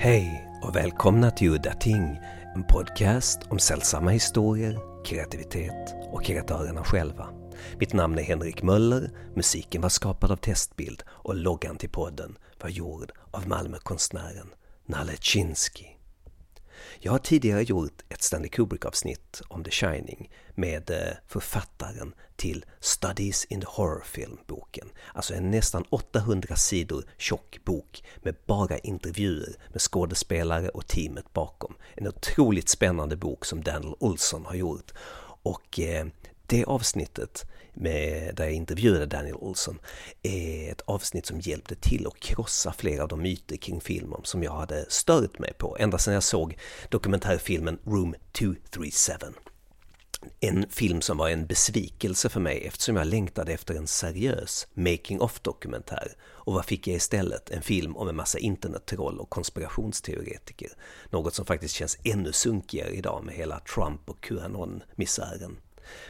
Hej och välkomna till Udda Ting, en podcast om sällsamma historier, kreativitet och kreatörerna själva. Mitt namn är Henrik Möller, musiken var skapad av Testbild och loggan till podden var gjord av Malmökonstnären Nalle Chinsky. Jag har tidigare gjort ett Stanley Kubrick-avsnitt om The Shining med eh, författaren till Studies in the Horror Film-boken. Alltså en nästan 800 sidor tjock bok med bara intervjuer med skådespelare och teamet bakom. En otroligt spännande bok som Daniel Olson har gjort. Och eh, det avsnittet med, där jag intervjuade Daniel Olsson är ett avsnitt som hjälpte till att krossa flera av de myter kring filmen som jag hade stört mig på ända sedan jag såg dokumentärfilmen Room 237. En film som var en besvikelse för mig eftersom jag längtade efter en seriös making of dokumentär och vad fick jag istället? En film om en massa internettroll och konspirationsteoretiker. Något som faktiskt känns ännu sunkigare idag med hela Trump och Qanon-misären.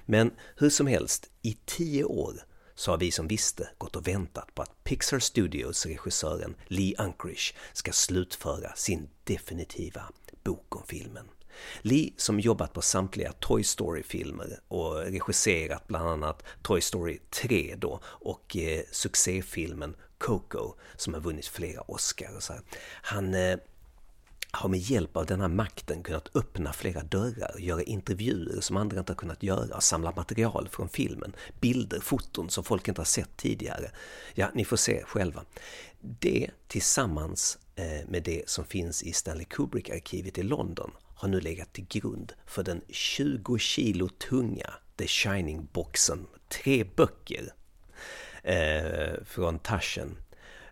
Men hur som helst, i tio år så har vi som visste gått och väntat på att Pixar Studios regissören Lee Unkrich ska slutföra sin definitiva bok om filmen. Lee som jobbat på samtliga Toy Story-filmer och regisserat bland annat Toy Story 3 då och eh, succéfilmen Coco som har vunnit flera Oscars, Han eh, har med hjälp av denna makten kunnat öppna flera dörrar, göra intervjuer som andra inte har kunnat göra, samla material från filmen, bilder, foton som folk inte har sett tidigare. Ja, ni får se själva. Det tillsammans eh, med det som finns i Stanley Kubrick-arkivet i London har nu legat till grund för den 20 kilo tunga The Shining-boxen, tre böcker eh, från Taschen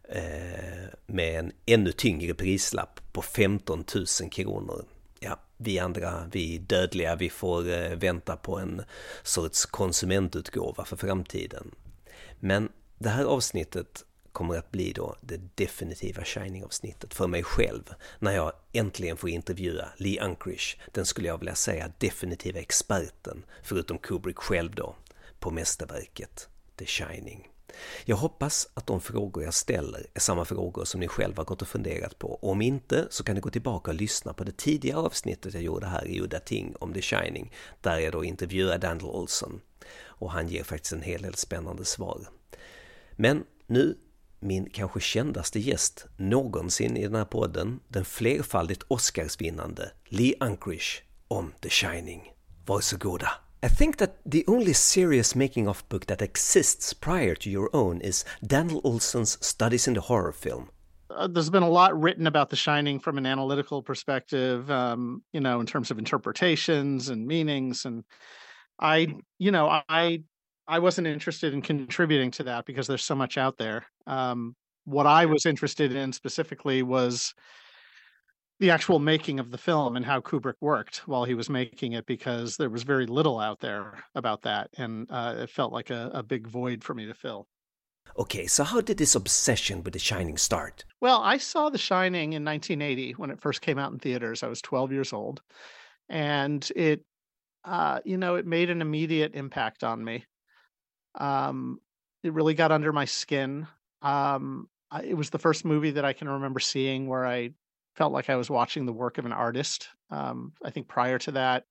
Eh, med en ännu tyngre prislapp på 15 000 kronor. Ja, vi andra, vi dödliga, vi får eh, vänta på en sorts konsumentutgåva för framtiden. Men det här avsnittet kommer att bli då det definitiva Shining-avsnittet för mig själv när jag äntligen får intervjua Lee Unkrich, den skulle jag vilja säga definitiva experten, förutom Kubrick själv då, på mästerverket The Shining. Jag hoppas att de frågor jag ställer är samma frågor som ni själva gått och funderat på. Och om inte så kan ni gå tillbaka och lyssna på det tidigare avsnittet jag gjorde här i Udda Ting om The Shining, där jag då intervjuar Daniel Olson. Och han ger faktiskt en hel del spännande svar. Men nu min kanske kändaste gäst någonsin i den här podden, den flerfaldigt Oscarsvinnande Lee Unkrich om The Shining. Varsågoda! I think that the only serious making of book that exists prior to your own is Daniel Olson's Studies in the Horror Film. Uh, there's been a lot written about The Shining from an analytical perspective, um, you know, in terms of interpretations and meanings. And I, you know, I, I wasn't interested in contributing to that because there's so much out there. Um, what I was interested in specifically was the actual making of the film and how Kubrick worked while he was making it because there was very little out there about that. And uh, it felt like a, a big void for me to fill. Okay, so how did this obsession with The Shining start? Well, I saw The Shining in 1980 when it first came out in theaters. I was 12 years old. And it, uh, you know, it made an immediate impact on me. Um, it really got under my skin. Um, it was the first movie that I can remember seeing where I felt like I was watching the work of an artist. Um, I think prior to that,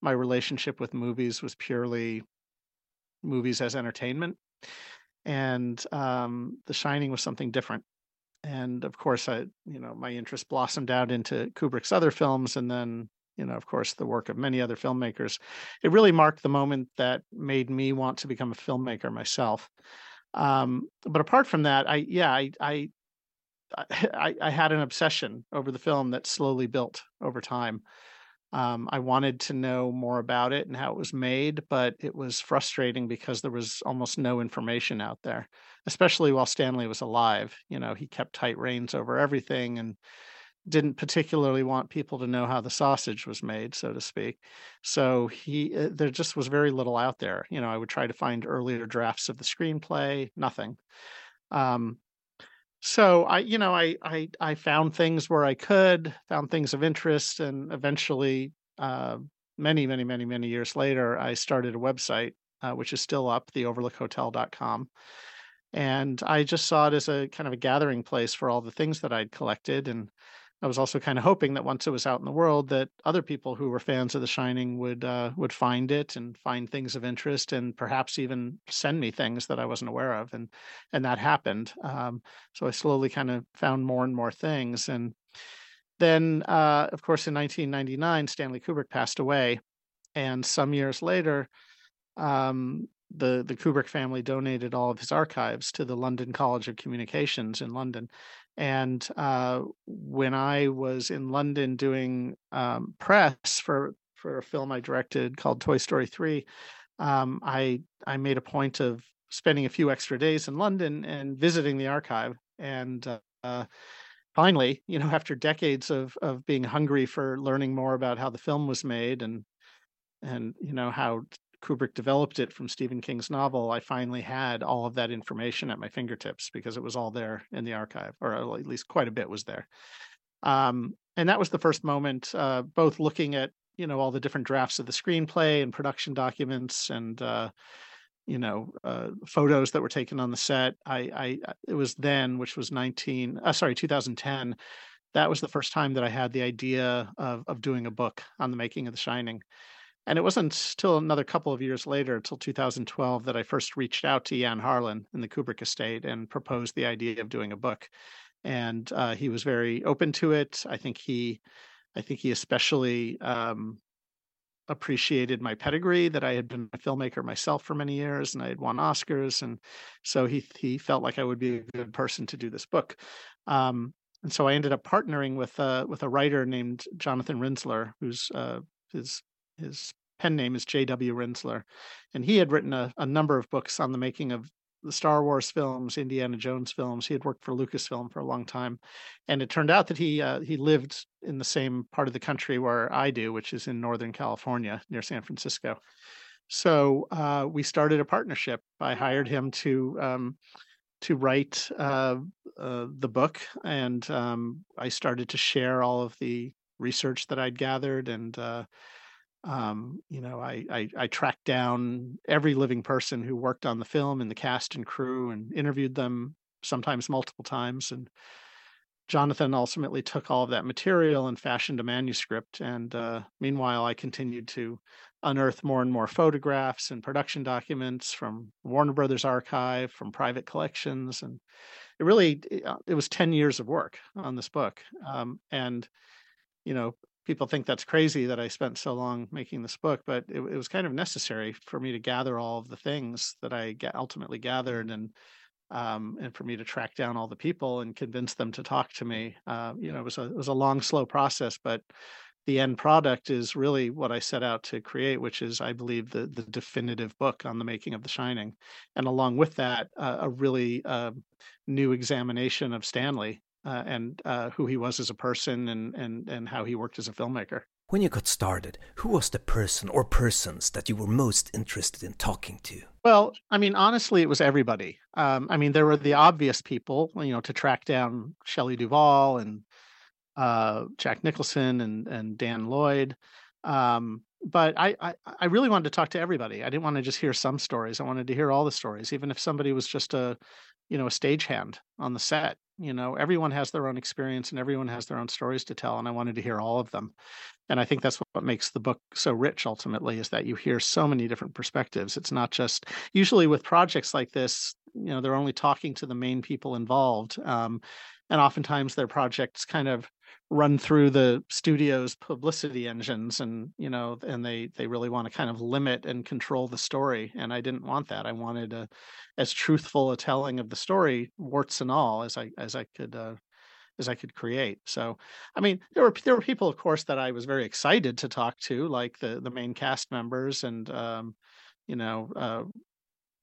my relationship with movies was purely movies as entertainment, and um, The Shining was something different. And of course, I you know my interest blossomed out into Kubrick's other films, and then you know, of course, the work of many other filmmakers. It really marked the moment that made me want to become a filmmaker myself. Um, but apart from that, I yeah, I, I I, I, had an obsession over the film that slowly built over time. Um, I wanted to know more about it and how it was made, but it was frustrating because there was almost no information out there, especially while Stanley was alive. You know, he kept tight reins over everything and didn't particularly want people to know how the sausage was made, so to speak. So he, uh, there just was very little out there. You know, I would try to find earlier drafts of the screenplay, nothing. Um, so I, you know, I, I, I found things where I could, found things of interest, and eventually, uh, many, many, many, many years later, I started a website, uh, which is still up, theoverlookhotel.com. And I just saw it as a kind of a gathering place for all the things that I'd collected. And I was also kind of hoping that once it was out in the world, that other people who were fans of The Shining would uh, would find it and find things of interest, and perhaps even send me things that I wasn't aware of, and and that happened. Um, so I slowly kind of found more and more things, and then, uh, of course, in 1999, Stanley Kubrick passed away, and some years later, um, the the Kubrick family donated all of his archives to the London College of Communications in London. And uh, when I was in London doing um, press for for a film I directed called Toy Story Three, um, I I made a point of spending a few extra days in London and visiting the archive. And uh, finally, you know, after decades of of being hungry for learning more about how the film was made and and you know how Kubrick developed it from Stephen King's novel, I finally had all of that information at my fingertips because it was all there in the archive, or at least quite a bit was there. Um, and that was the first moment, uh, both looking at you know all the different drafts of the screenplay and production documents and uh, you know uh, photos that were taken on the set. I, I it was then, which was nineteen, uh, sorry, 2010. That was the first time that I had the idea of of doing a book on the making of The Shining and it wasn't until another couple of years later, until 2012, that I first reached out to Jan Harlan in the Kubrick estate and proposed the idea of doing a book. And uh, he was very open to it. I think he, I think he especially um, appreciated my pedigree that I had been a filmmaker myself for many years and I had won Oscars, and so he he felt like I would be a good person to do this book. Um, and so I ended up partnering with uh, with a writer named Jonathan Rinzler, who's uh, his his pen name is J.W. Rinzler, and he had written a, a number of books on the making of the Star Wars films, Indiana Jones films. He had worked for Lucasfilm for a long time, and it turned out that he uh, he lived in the same part of the country where I do, which is in Northern California near San Francisco. So uh, we started a partnership. I hired him to um, to write uh, uh the book, and um, I started to share all of the research that I'd gathered and uh, um, you know, I, I, I tracked down every living person who worked on the film and the cast and crew and interviewed them sometimes multiple times. And Jonathan ultimately took all of that material and fashioned a manuscript. And uh, meanwhile, I continued to unearth more and more photographs and production documents from Warner Brothers archive, from private collections, and it really it uh, was 10 years of work on this book. Um, and you know, people think that's crazy that I spent so long making this book, but it, it, was kind of necessary for me to gather all of the things that I ultimately gathered and um, and for me to track down all the people and convince them to talk to me. Uh, you know, it was a it was a long, slow process, but the end product is really what I set out to create, which is, I believe, the the definitive book on the making of The Shining, and along with that, uh, a really uh, new examination of Stanley uh, and uh, who he was as a person and, and, and how he worked as a filmmaker. When you got started, who was the person or persons that you were most interested in talking to? Well, I mean, honestly, it was everybody. Um, I mean, there were the obvious people, you know, to track down Shelley Duvall and uh, Jack Nicholson and, and Dan Lloyd. Um, but I, I, I really wanted to talk to everybody. I didn't want to just hear some stories. I wanted to hear all the stories, even if somebody was just a, you know, a stagehand on the set you know everyone has their own experience and everyone has their own stories to tell and i wanted to hear all of them. And i think that's what makes the book so rich ultimately is that you hear so many different perspectives. It's not just usually with projects like this you know they're only talking to the main people involved um, and oftentimes their projects kind of run through the studio's publicity engines and you know and they they really want to kind of limit and control the story and i didn't want that. I wanted a as truthful a telling of the story warts and all as i as i could uh as i could create. So i mean there were there were people of course that i was very excited to talk to like the the main cast members and um you know uh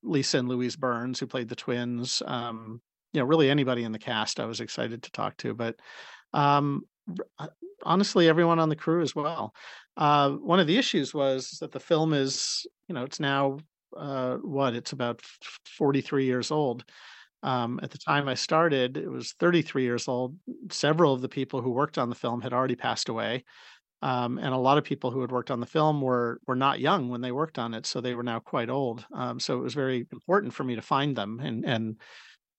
lisa and louise burns who played the twins um you know really anybody in the cast i was excited to talk to but um honestly everyone on the crew as well. Uh, one of the issues was that the film is, you know, it's now uh, what it's about 43 years old. Um, at the time I started, it was 33 years old. Several of the people who worked on the film had already passed away. Um, and a lot of people who had worked on the film were were not young when they worked on it, so they were now quite old. Um, so it was very important for me to find them and and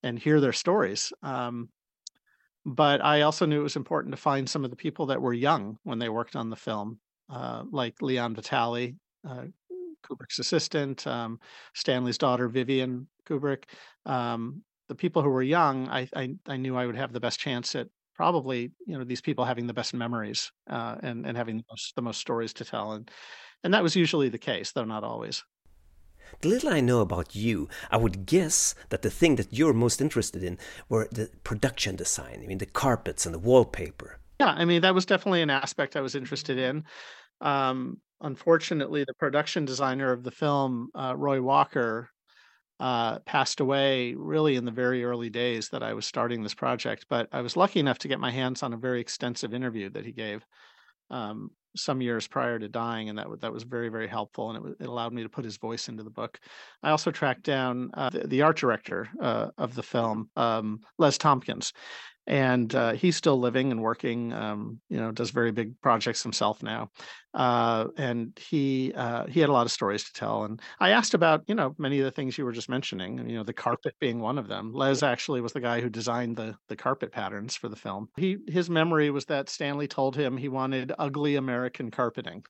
and hear their stories. Um, but I also knew it was important to find some of the people that were young when they worked on the film, uh, like Leon Vitali, uh, Kubrick's assistant, um, Stanley's daughter Vivian Kubrick. Um, the people who were young, I, I, I knew I would have the best chance at probably you know these people having the best memories uh, and and having the most, the most stories to tell, and and that was usually the case, though not always. The little I know about you, I would guess that the thing that you're most interested in were the production design. I mean, the carpets and the wallpaper. Yeah, I mean that was definitely an aspect I was interested in. Um, unfortunately, the production designer of the film, uh, Roy Walker, uh, passed away really in the very early days that I was starting this project. But I was lucky enough to get my hands on a very extensive interview that he gave um, some years prior to dying, and that that was very very helpful, and it, it allowed me to put his voice into the book. I also tracked down uh, the, the, art director uh, of the film, um, Les Tomkins, and uh, he's still living and working. Um, you know, does very big projects himself now, uh, and he uh, he had a lot of stories to tell. And I asked about you know many of the things you were just mentioning. You know, the carpet being one of them. Les actually was the guy who designed the the carpet patterns for the film. He his memory was that Stanley told him he wanted ugly American carpeting.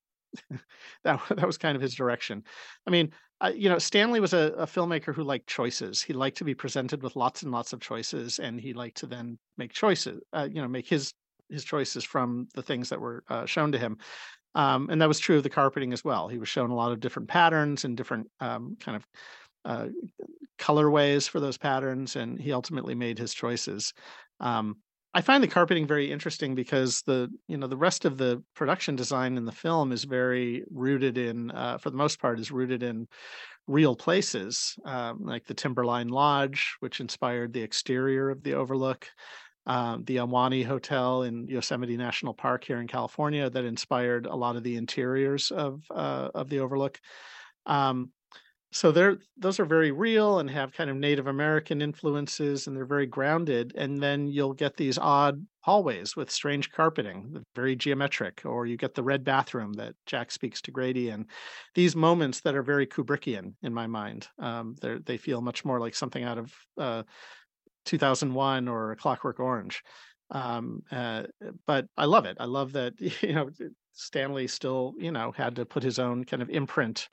that that was kind of his direction. I mean, you know, Stanley was a, a, filmmaker who liked choices. He liked to be presented with lots and lots of choices, and he liked to then make choices. Uh, you know, make his his choices from the things that were uh, shown to him. Um, and that was true of the carpeting as well. He was shown a lot of different patterns and different um, kind of uh, colorways for those patterns, and he ultimately made his choices. Um, I find the carpeting very interesting because the you know the rest of the production design in the film is very rooted in, uh, for the most part, is rooted in real places um, like the Timberline Lodge, which inspired the exterior of the Overlook, um, the Ahwahnee Hotel in Yosemite National Park here in California, that inspired a lot of the interiors of uh, of the Overlook. Um, so they're those are very real and have kind of Native American influences and they're very grounded. And then you'll get these odd hallways with strange carpeting, very geometric, or you get the red bathroom that Jack speaks to Grady in. These moments that are very Kubrickian in my mind. Um, they feel much more like something out of uh, 2001 or Clockwork Orange. Um, uh, but I love it. I love that you know Stanley still you know had to put his own kind of imprint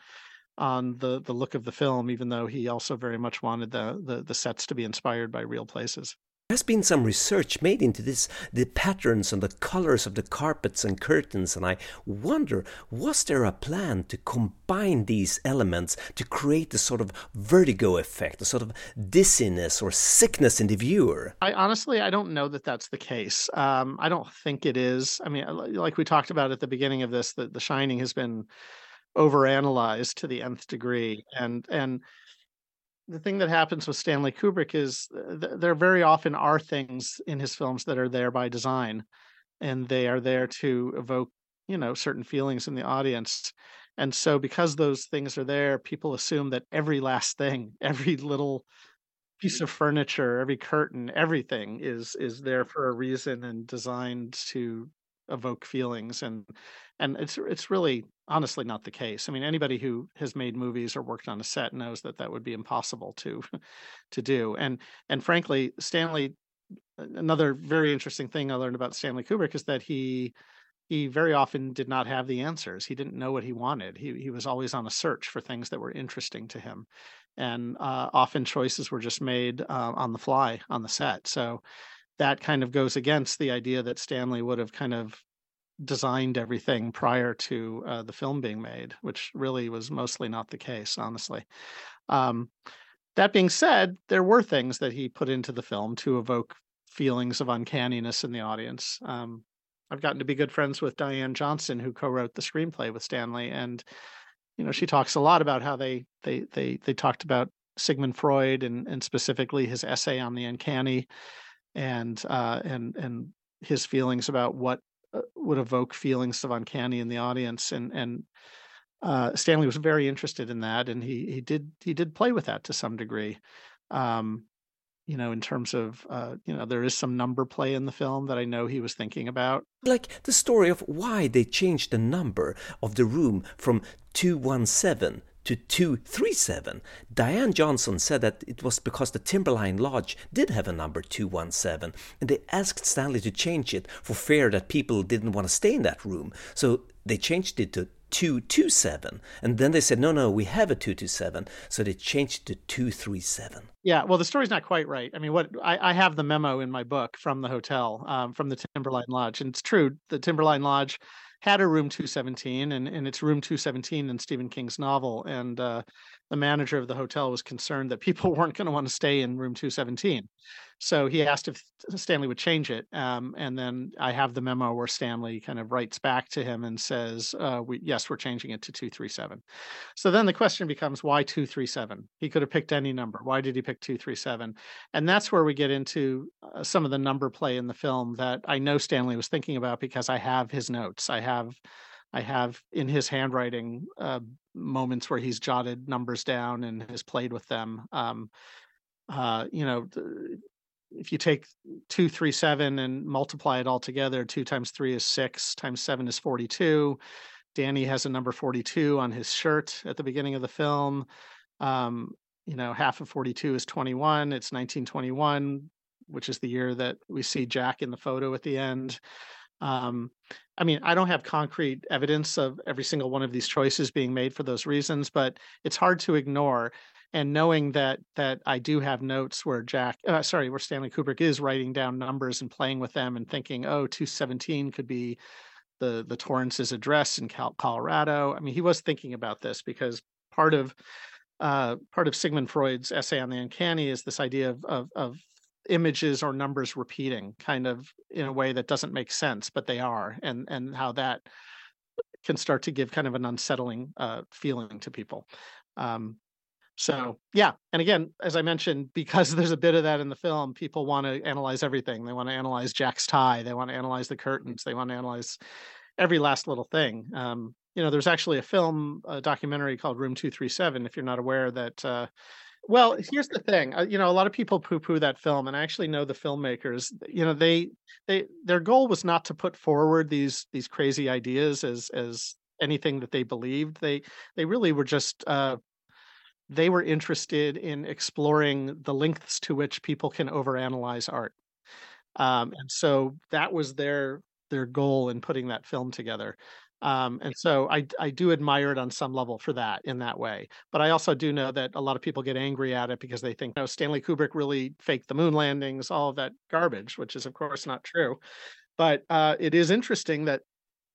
on the the look of the film, even though he also very much wanted the the, the sets to be inspired by real places. There has been some research made into this, the patterns and the colors of the carpets and curtains, and I wonder, was there a plan to combine these elements to create a sort of vertigo effect, a sort of dizziness or sickness in the viewer? I honestly, I don't know that that's the case. Um, I don't think it is. I mean, like we talked about at the beginning of this, that The Shining has been overanalyzed to the nth degree and and the thing that happens with Stanley Kubrick is uh, th- there very often are things in his films that are there by design and they are there to evoke you know certain feelings in the audience and so because those things are there people assume that every last thing every little piece of furniture every curtain everything is is there for a reason and designed to evoke feelings and and it's it's really honestly not the case. I mean, anybody who has made movies or worked on a set knows that that would be impossible to to do. And and frankly, Stanley. Another very interesting thing I learned about Stanley Kubrick is that he he very often did not have the answers. He didn't know what he wanted. He he was always on a search for things that were interesting to him, and uh, often choices were just made uh, on the fly on the set. So that kind of goes against the idea that Stanley would have kind of designed everything prior to uh, the film being made, which really was mostly not the case, honestly. Um, that being said, there were things that he put into the film to evoke feelings of uncanniness in the audience. Um, I've gotten to be good friends with Diane Johnson, who co-wrote the screenplay with Stanley, and you know she talks a lot about how they they they they talked about Sigmund Freud and and specifically his essay on the uncanny, and uh, and and his feelings about what would evoke feelings of uncanny in the audience and and uh, Stanley was very interested in that and he he did he did play with that to some degree. Um, you know in terms of uh, you know there is some number play in the film that I know he was thinking about. Like the story of why they changed the number of the room from 217 to 237. Diane Johnson said that it was because the Timberline Lodge did have a number 217, and they asked Stanley to change it for fear that people didn't want to stay in that room. So they changed it to 227. And then they said, no, no, we have a 227. So they changed it to 237. Yeah, well, the story's not quite right. I mean, what I, I have the memo in my book from the hotel, um, from the Timberline Lodge. And it's true, the Timberline Lodge had a room 217 and, and it's room 217 in Stephen King's novel. And uh, the manager of the hotel was concerned that people weren't going to want to stay in room 217. So he asked if Stanley would change it. Um, and then I have the memo where Stanley kind of writes back to him and says, uh, we, yes, we're changing it to 237. So then the question becomes, why 237? He could have picked any number. Why did he pick 237? And that's where we get into uh, some of the number play in the film that I know Stanley was thinking about because I have his notes. I have I have in his handwriting uh, moments where he's jotted numbers down and has played with them. Um, uh, you know, if you take 237 and multiply it all together, 2 times 3 is 6, times 7 is 42. Danny has a number 42 on his shirt at the beginning of the film. Um, you know, half of 42 is 21. It's 1921, which is the year that we see Jack in the photo at the end. Um, I mean, I don't have concrete evidence of every single one of these choices being made for those reasons, but it's hard to ignore and knowing that that I do have notes where Jack, uh, sorry, where Stanley Kubrick is writing down numbers and playing with them and thinking, oh, 217 could be the the Torrance's address in Colorado. I mean, he was thinking about this because part of uh, part of Sigmund Freud's essay on the uncanny is this idea of, of, of images or numbers repeating, kind of in a way that doesn't make sense, but they are, and and how that can start to give kind of an unsettling uh, feeling to people. Um, so yeah, and again, as I mentioned, because there's a bit of that in the film, people want to analyze everything. They want to analyze Jack's tie. They want to analyze the curtains. They want to analyze every last little thing. Um, you know, there's actually a film, a documentary called Room Two Three Seven. If you're not aware, that uh, well, here's the thing. Uh, you know, a lot of people poo-poo that film, and I actually know the filmmakers. You know, they they their goal was not to put forward these these crazy ideas as as anything that they believed. They they really were just uh, they were interested in exploring the lengths to which people can overanalyze art. Um, and so that was their their goal in putting that film together. Um, and so I I do admire it on some level for that in that way. But I also do know that a lot of people get angry at it because they think, you know, Stanley Kubrick really faked the moon landings, all of that garbage, which is of course not true. But uh, it is interesting that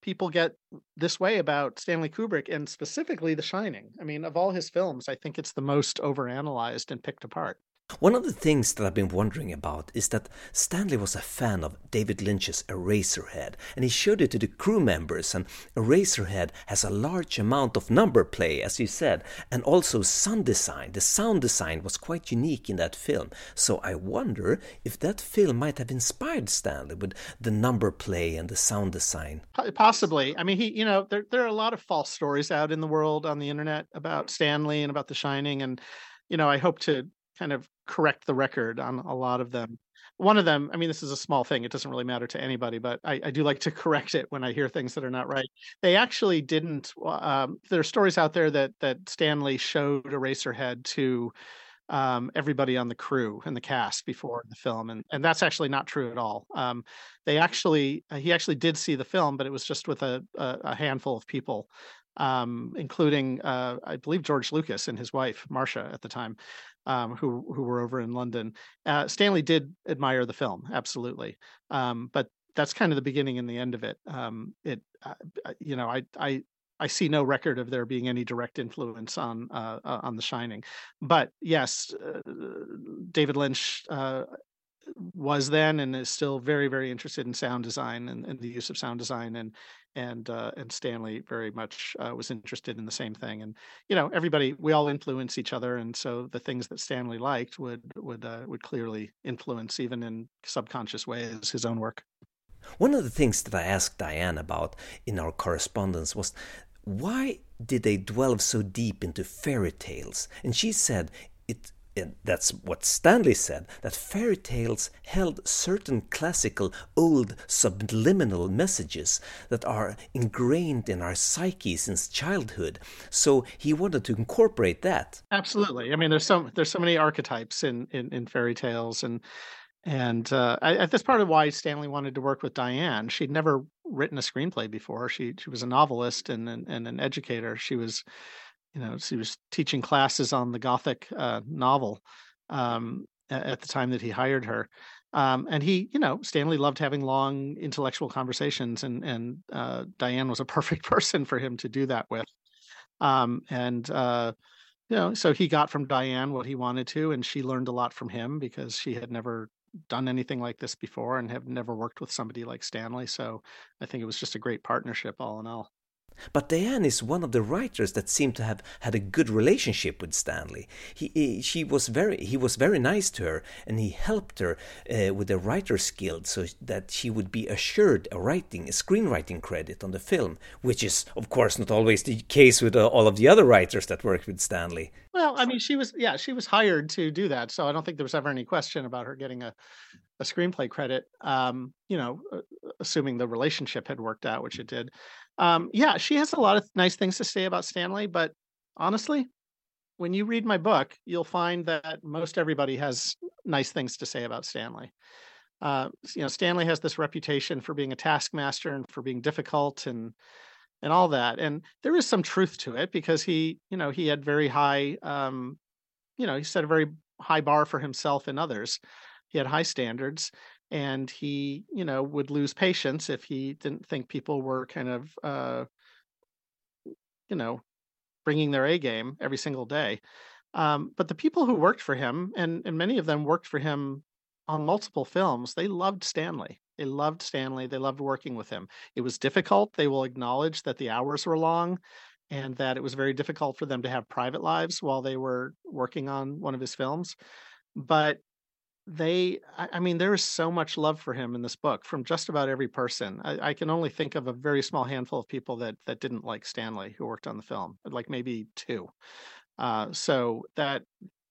people get this way about Stanley Kubrick and specifically The Shining. I mean, of all his films, I think it's the most overanalyzed and picked apart. One of the things that I've been wondering about is that Stanley was a fan of David Lynch's Eraserhead, and he showed it to the crew members. And Eraserhead has a large amount of number play, as you said, and also sound design. The sound design was quite unique in that film. So I wonder if that film might have inspired Stanley with the number play and the sound design. Possibly. I mean, he, you know, there there are a lot of false stories out in the world on the internet about Stanley and about The Shining, and you know, I hope to kind of correct the record on a lot of them. One of them, I mean, this is a small thing; it doesn't really matter to anybody, but I, I do like to correct it when I hear things that are not right. They actually didn't. Um, there are stories out there that that Stanley showed Eraserhead to um, everybody on the crew and the cast before the film, and and that's actually not true at all. Um, they actually, he actually did see the film, but it was just with a, a, a handful of people um, including uh, I believe George Lucas and his wife Marcia at the time, um, who who were over in London. Uh, Stanley did admire the film, absolutely, um, but that's kind of the beginning and the end of it. Um, it, uh, uh, you know, I I I see no record of there being any direct influence on uh, uh on The Shining, but yes, David Lynch was then and is still very very interested in sound design and, and the use of sound design and and uh, and Stanley very much uh, was interested in the same thing and you know everybody we all influence each other and so the things that Stanley liked would would uh, would clearly influence even in subconscious ways his own work. One of the things that I asked Diane about in our correspondence was why did they delve so deep into fairy tales and she said it that's what Stanley said, that fairy tales held certain classical old subliminal messages that are ingrained in our psyche since childhood. So he wanted to incorporate that. Absolutely. I mean, there's so there's so many archetypes in in, in fairy tales, and and uh, I, that's part of why Stanley wanted to work with Diane. She'd never written a screenplay before. She she was a novelist and and, and an educator. She was you know, she was teaching classes on the Gothic uh, novel um, at the time that he hired her. Um, and he, you know, Stanley loved having long intellectual conversations, and and uh, Diane was a perfect person for him to do that with. Um, and uh, you know, so he got from Diane what he wanted to, and she learned a lot from him because she had never done anything like this before and have never worked with somebody like Stanley. So I think it was just a great partnership, all in all. But Diane is one of the writers that seem to have had a good relationship with Stanley. He, he she was very, he was very nice to her, and he helped her uh, with the writer's guild so that she would be assured a writing, a screenwriting credit on the film, which is, of course, not always the case with uh, all of the other writers that worked with Stanley. Well, I mean, she was, yeah, she was hired to do that, so I don't think there was ever any question about her getting a a screenplay credit. Um, you know, assuming the relationship had worked out, which it did. Um, yeah, she has a lot of nice things to say about Stanley, but honestly, when you read my book, you'll find that most everybody has nice things to say about Stanley. Uh, you know, Stanley has this reputation for being a taskmaster and for being difficult and and all that. And there is some truth to it because he, you know, he had very high, um, you know, he set a very high bar for himself and others. He had high standards, and he you know would lose patience if he didn't think people were kind of uh you know bringing their a game every single day. Um but the people who worked for him and and many of them worked for him on multiple films they loved stanley. They loved stanley. They loved working with him. It was difficult. They will acknowledge that the hours were long and that it was very difficult for them to have private lives while they were working on one of his films. But they I, mean there is so much love for him in this book from just about every person. I, I, can only think of a very small handful of people that that didn't like stanley who worked on the film like maybe two. Uh, so that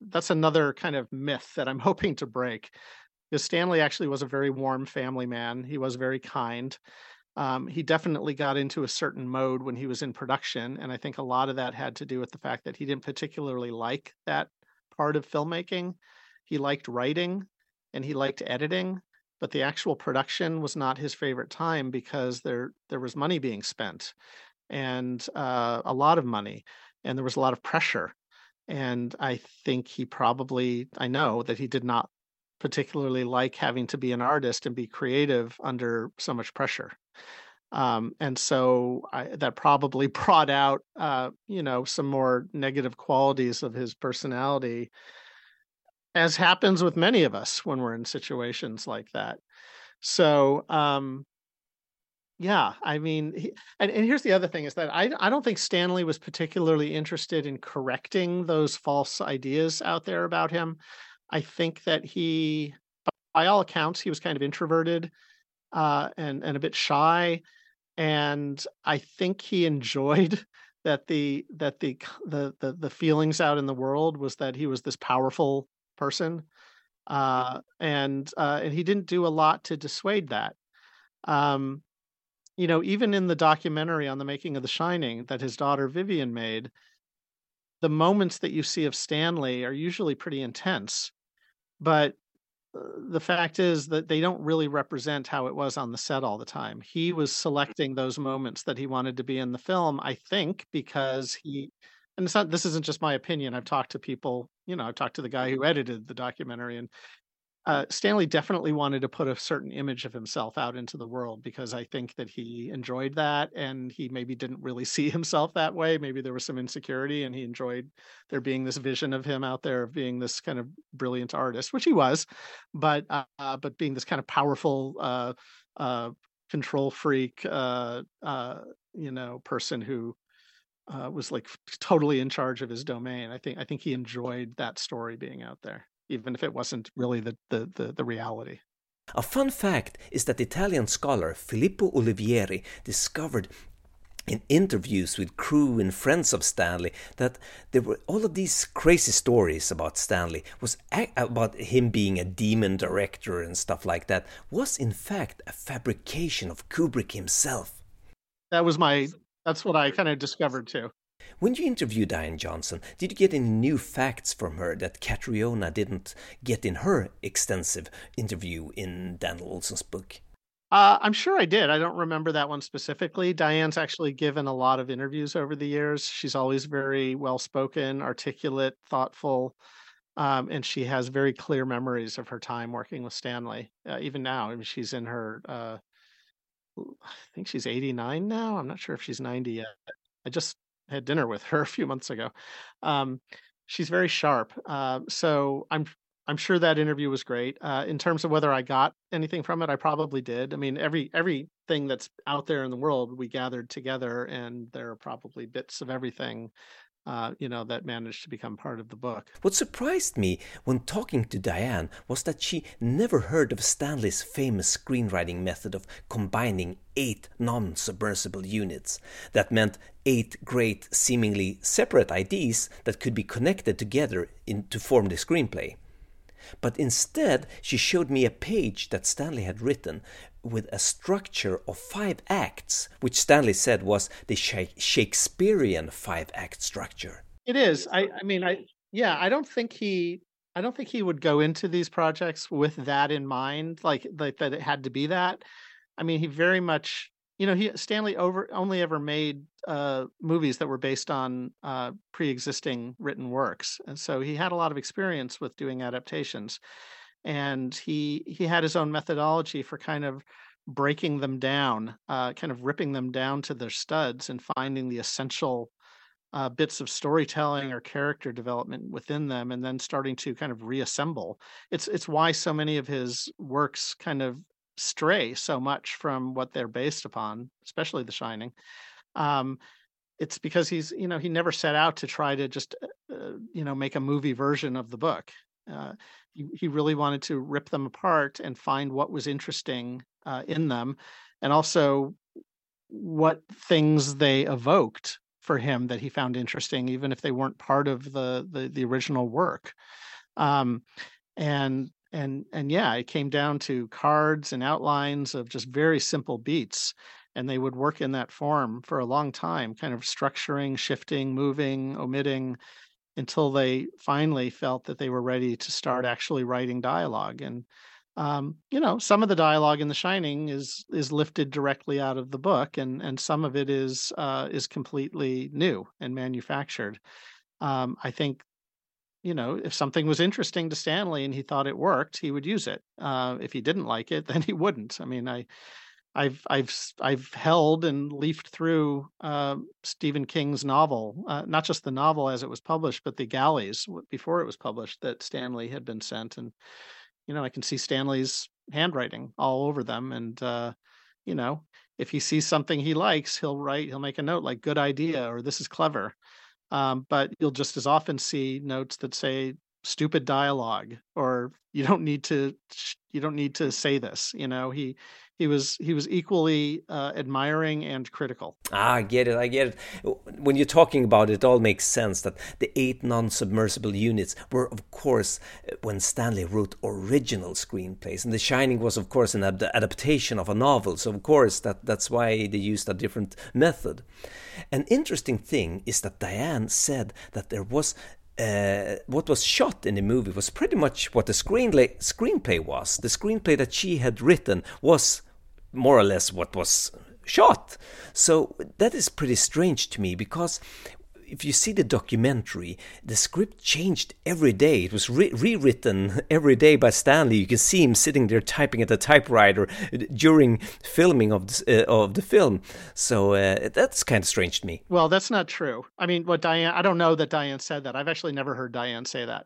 that's another kind of myth that i'm hoping to break because stanley actually was a very warm family man. He was very kind. Um, he definitely got into a certain mode when he was in production and i think a lot of that had to do with the fact that he didn't particularly like that part of filmmaking he liked writing and he liked editing, but the actual production was not his favorite time because there there was money being spent and uh, a lot of money and there was a lot of pressure. And i think he probably i know that he did not particularly like having to be an artist and be creative under so much pressure. Um, and so I, that probably brought out uh, you know some more negative qualities of his personality as happens with many of us when we're in situations like that. So, um, yeah, I mean, he, and, and here's the other thing is that I, I don't think Stanley was particularly interested in correcting those false ideas out there about him. I think that he, by all accounts, he was kind of introverted uh, and and a bit shy, and I think he enjoyed that the that the the the, the feelings out in the world was that he was this powerful person, uh, and uh, and he didn't do a lot to dissuade that. Um, you know, even in the documentary on the making of The Shining that his daughter Vivian made, the moments that you see of Stanley are usually pretty intense, but uh, the fact is that they don't really represent how it was on the set all the time. He was selecting those moments that he wanted to be in the film, I think, because he and it's not this isn't just my opinion. I've talked to people, you know, I've talked to the guy who edited the documentary and uh, Stanley definitely wanted to put a certain image of himself out into the world because I think that he enjoyed that and he maybe didn't really see himself that way. Maybe there was some insecurity and he enjoyed there being this vision of him out there of being this kind of brilliant artist, which he was, but uh, but being this kind of powerful uh, uh control freak, uh, uh, you know, person who uh, was like totally in charge of his domain. I think I think he enjoyed that story being out there, even if it wasn't really the the the, the reality. A fun fact is that Italian scholar Filippo Ulivieri discovered in interviews with crew and friends of Stanley that there were all of these crazy stories about Stanley was about him being a demon director and stuff like that was in fact a fabrication of Kubrick himself. That was my that's what I kind of discovered too. When you interviewed Diane Johnson, did you get any new facts from her that Catriona didn't get in her extensive interview in Dan Olson's book? Uh, I'm sure I did. I don't remember that one specifically. Diane's actually given a lot of interviews over the years. She's always very well spoken, articulate, thoughtful, um, and she has very clear memories of her time working with Stanley. Uh, even now, I mean, she's in her, uh, I think she's 89 now. I'm not sure if she's 90 yet. I just had dinner with her a few months ago. Um, she's very sharp. Uh, so I'm I'm sure that interview was great. Uh, in terms of whether I got anything from it, I probably did. I mean, every everything that's out there in the world, we gathered together, and there are probably bits of everything, uh, you know, that managed to become part of the book. What surprised me when talking to Diane was that she never heard of Stanley's famous screenwriting method of combining eight non-submersible units. That meant eight great, seemingly separate ideas that could be connected together in, to form the screenplay. But instead, she showed me a page that Stanley had written with a structure of five acts, which Stanley said was the Shakespearean five act structure. It is. I, I mean, I yeah, I don't think he I don't think he would go into these projects with that in mind, like like that it had to be that. I mean, he very much you know he stanley over only ever made uh, movies that were based on uh, pre-existing written works and so he had a lot of experience with doing adaptations and he he had his own methodology for kind of breaking them down uh, kind of ripping them down to their studs and finding the essential uh, bits of storytelling or character development within them and then starting to kind of reassemble. It's it's why so many of his works kind of stray so much from what they're based upon, especially The Shining. Um, it's because he's, you know, he never set out to try to just, uh, uh, you know, make a movie version of the book. Uh, he, he really wanted to rip them apart and find what was interesting uh, in them, and also what things they evoked for him that he found interesting, even if they weren't part of the the, the original work. Um, and and and yeah it came down to cards and outlines of just very simple beats and they would work in that form for a long time kind of structuring shifting moving omitting until they finally felt that they were ready to start actually writing dialogue and um, you know some of the dialogue in the shining is is lifted directly out of the book and and some of it is uh, is completely new and manufactured. Um, i think you know, if something was interesting to Stanley and he thought it worked, he would use it. Uh, if he didn't like it, then he wouldn't. I mean, I, I've I've I've held and leafed through uh, Stephen King's novel, uh, not just the novel as it was published, but the galleys before it was published that Stanley had been sent, and you know I can see Stanley's handwriting all over them, and uh, you know if he sees something he likes, he'll write, he'll make a note like "good idea" or "this is clever," Um, but you'll just as often see notes that say stupid dialogue or you don't need to you don't need to say this you know he he was he was equally uh, admiring and critical. Ah i get it i get it. When you're talking about it, it all makes sense that the eight non-submersible units were of course when stanley wrote original screenplays. And the shining was of course an ad- adaptation of a novel. So of course that that's why they used a different method. An interesting thing is that diane said that there was uh, what was shot in the movie was pretty much what the screenplay screenplay was. The screenplay that she had written was more or less what was shot. So that is pretty strange to me because if you see the documentary, the script changed every day. It was re- rewritten every day by Stanley. You can see him sitting there typing at a typewriter during filming of the, uh, of the film. So uh, that's kind of strange to me. Well, that's not true. I mean, what Diane? I don't know that Diane said that. I've actually never heard Diane say that.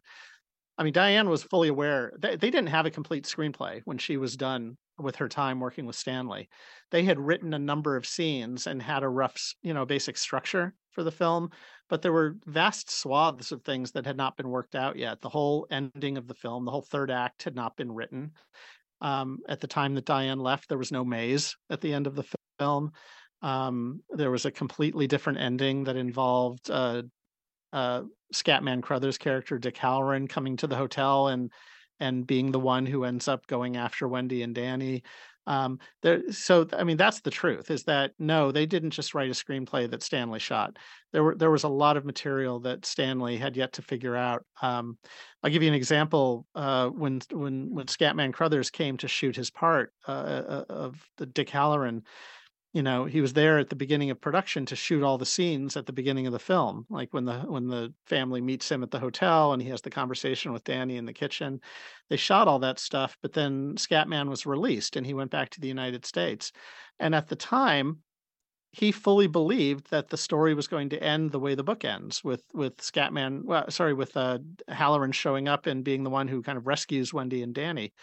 I mean, Diane was fully aware. They, they didn't have a complete screenplay when she was done with her time working with Stanley. They had written a number of scenes and had a rough, you know, basic structure for the film, but there were vast swaths of things that had not been worked out yet. The whole ending of the film, the whole third act had not been written. Um, at the time that Diane left, there was no maze at the end of the film. Um, there was a completely different ending that involved uh, uh, Scatman Crothers' character Dick Hallorann coming to the hotel and and being the one who ends up going after Wendy and Danny. Um, there, so I mean, that's the truth. Is that no, they didn't just write a screenplay that Stanley shot. There were there was a lot of material that Stanley had yet to figure out. Um, I'll give you an example. Uh, when when when Scatman Crothers came to shoot his part uh, uh of the Dick Hallorann, you know he was there at the beginning of production to shoot all the scenes at the beginning of the film like when the when the family meets him at the hotel and he has the conversation with danny in the kitchen. They shot all that stuff but then scatman was released and he went back to the united states. And at the time he fully believed that the story was going to end the way the book ends with with scatman well sorry with uh hallorann showing up and being the one who kind of rescues wendy and danny.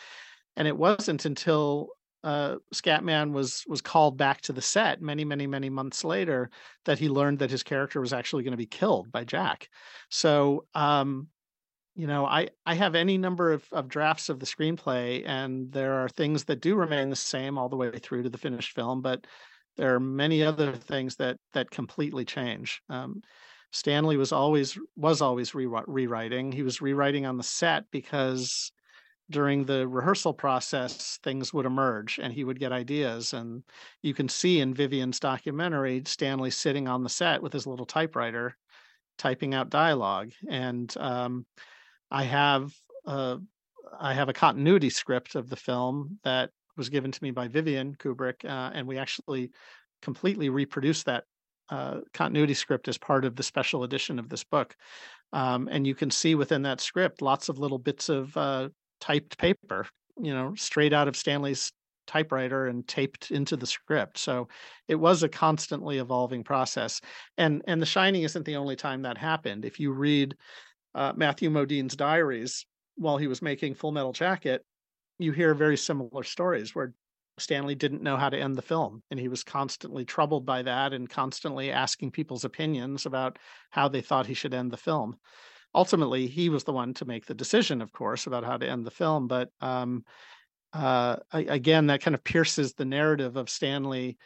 And it wasn't until uh, Scatman was was called back to the set many, many, many months later that he learned that his character was actually going to be killed by Jack. So, um, you know, I I have any number of, of drafts of the screenplay, and there are things that do remain the same all the way through to the finished film, but there are many other things that that completely change. Um, Stanley was always was always re- rewriting. He was rewriting on the set because during the rehearsal process things would emerge and he would get ideas and you can see in vivian's documentary stanley sitting on the set with his little typewriter typing out dialogue. And um, i have a, I have a continuity script of the film that was given to me by vivian kubrick uh, and we actually completely reproduced that uh, continuity script as part of the special edition of this book. Um, and you can see within that script lots of little bits of uh, typed paper, you know, straight out of Stanley's typewriter and taped into the script. So it was a constantly evolving process. And and The Shining isn't the only time that happened. If you read uh, Matthew Modine's diaries while he was making Full Metal Jacket, you hear very similar stories where Stanley didn't know how to end the film, and he was constantly troubled by that and constantly asking people's opinions about how they thought he should end the film ultimately he was the one to make the decision, of course, about how to end the film. But um, uh, again, that kind of pierces the narrative of Stanley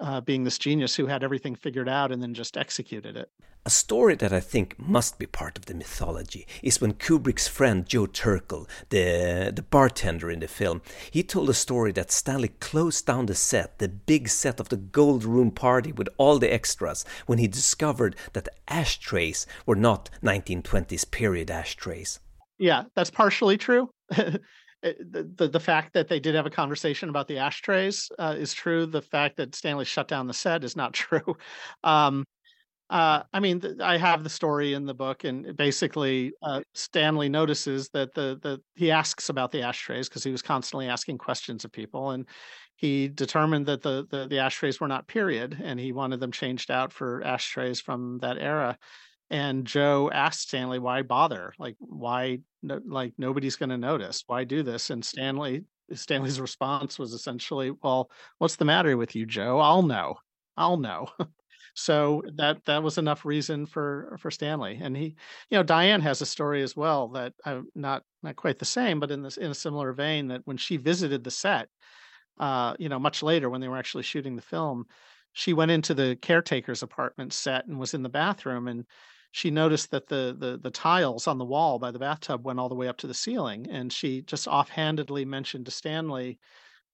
uh, being this genius who had everything figured out and then just executed it. A story that I think must be part of the mythology is when Kubrick's friend Joe Turkel, the, the bartender in the film, he told a story that Stanley closed down the set, the big set of the Gold Room party with all the extras, when he discovered that the ashtrays were not 1920s period ashtrays. Yeah, that's partially true. the, the, the fact that they did have a conversation about the ashtrays uh, is true. The fact that Stanley shut down the set is not true. Um, uh, I mean, th- I have the story in the book, and basically, uh, Stanley notices that the the he asks about the ashtrays because he was constantly asking questions of people, and he determined that the, the the ashtrays were not period, and he wanted them changed out for ashtrays from that era. And Joe asked Stanley, "Why bother? Like, why no, like nobody's going to notice. Why do this? And Stanley Stanley's response was essentially, "Well, what's the matter with you, Joe? I'll know. I'll know." so that that was enough reason for for Stanley. And he, you know, Diane has a story as well that I'm not not quite the same, but in this in a similar vein that when she visited the set, uh, you know, much later when they were actually shooting the film, she went into the caretaker's apartment set and was in the bathroom and she noticed that the, the the tiles on the wall by the bathtub went all the way up to the ceiling, and she just offhandedly mentioned to Stanley,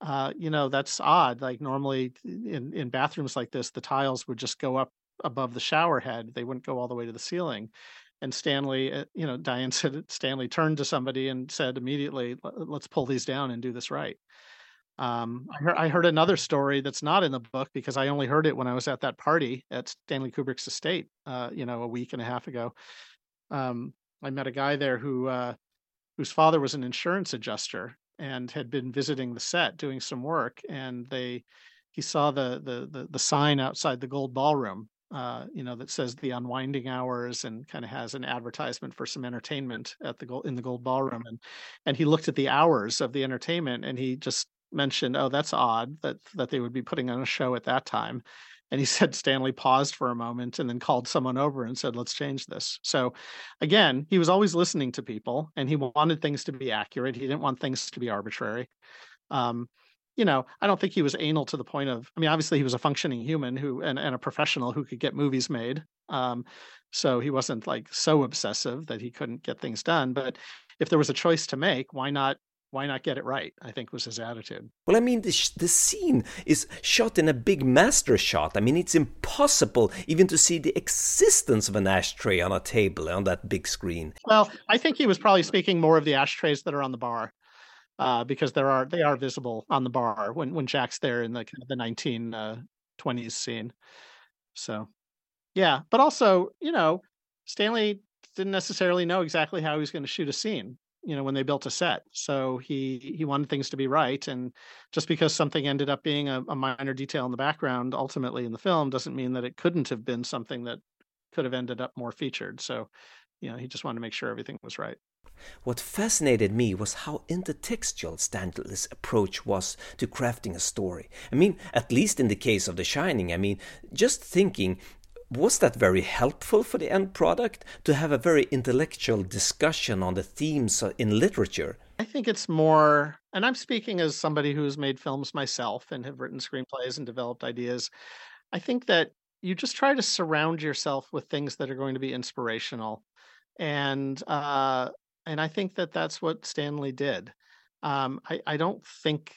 uh, "You know, that's odd. Like normally in in bathrooms like this, the tiles would just go up above the shower head; they wouldn't go all the way to the ceiling." And Stanley, uh, you know, Diane said Stanley turned to somebody and said immediately, "Let's pull these down and do this right." Um, I, heard, I heard another story that's not in the book because I only heard it when I was at that party at Stanley Kubrick's estate, uh, you know, a week and a half ago. Um, I met a guy there who uh, whose father was an insurance adjuster and had been visiting the set doing some work, and they he saw the the the, the sign outside the gold ballroom, uh, you know, that says the unwinding hours and kind of has an advertisement for some entertainment at the gold in the gold ballroom, and and he looked at the hours of the entertainment and he just mentioned, "Oh, that's odd that that they would be putting on a show at that time." And he said Stanley paused for a moment and then called someone over and said, "Let's change this." So, again, he was always listening to people, and he wanted things to be accurate. He didn't want things to be arbitrary. Um, you know, I don't think he was anal to the point of. I mean, obviously he was a functioning human who and, and a professional who could get movies made. Um, so he wasn't like so obsessive that he couldn't get things done. But if there was a choice to make, why not why not get it right? I think was his attitude. Well, I mean, the, the scene is shot in a big master shot. I mean, it's impossible even to see the existence of an ashtray on a table on that big screen. Well, I think he was probably speaking more of the ashtrays that are on the bar. Uh, because there are they are visible on the bar when when Jack's there in the the 1920s uh, scene. So, yeah, but also you know Stanley didn't necessarily know exactly how he was going to shoot a scene you know when they built a set. So he he wanted things to be right and just because something ended up being a, a, minor detail in the background ultimately in the film doesn't mean that it couldn't have been something that could have ended up more featured. So you know he just wanted to make sure everything was right. What fascinated me was how intertextual Stanley's approach was to crafting a story. I mean, at least in the case of The Shining, I mean, just thinking was that very helpful for the end product to have a very intellectual discussion on the themes in literature? I think it's more, and I'm speaking as somebody who's made films myself and have written screenplays and developed ideas. I think that you just try to surround yourself with things that are going to be inspirational, and uh, and I think that that's what Stanley did. Um, I, I don't think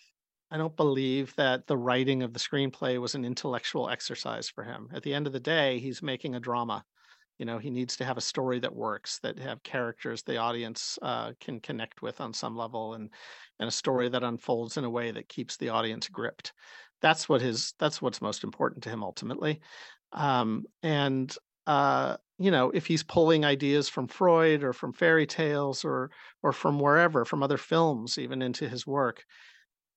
I don't believe that the writing of the screenplay was an intellectual exercise for him. At the end of the day, he's making a drama. You know, he needs to have a story that works, that have characters the audience uh, can connect with on some level, and and a story that unfolds in a way that keeps the audience gripped. That's what his. That's what's most important to him ultimately. Um, and uh, you know, if he's pulling ideas from Freud or from fairy tales or or from wherever, from other films, even into his work,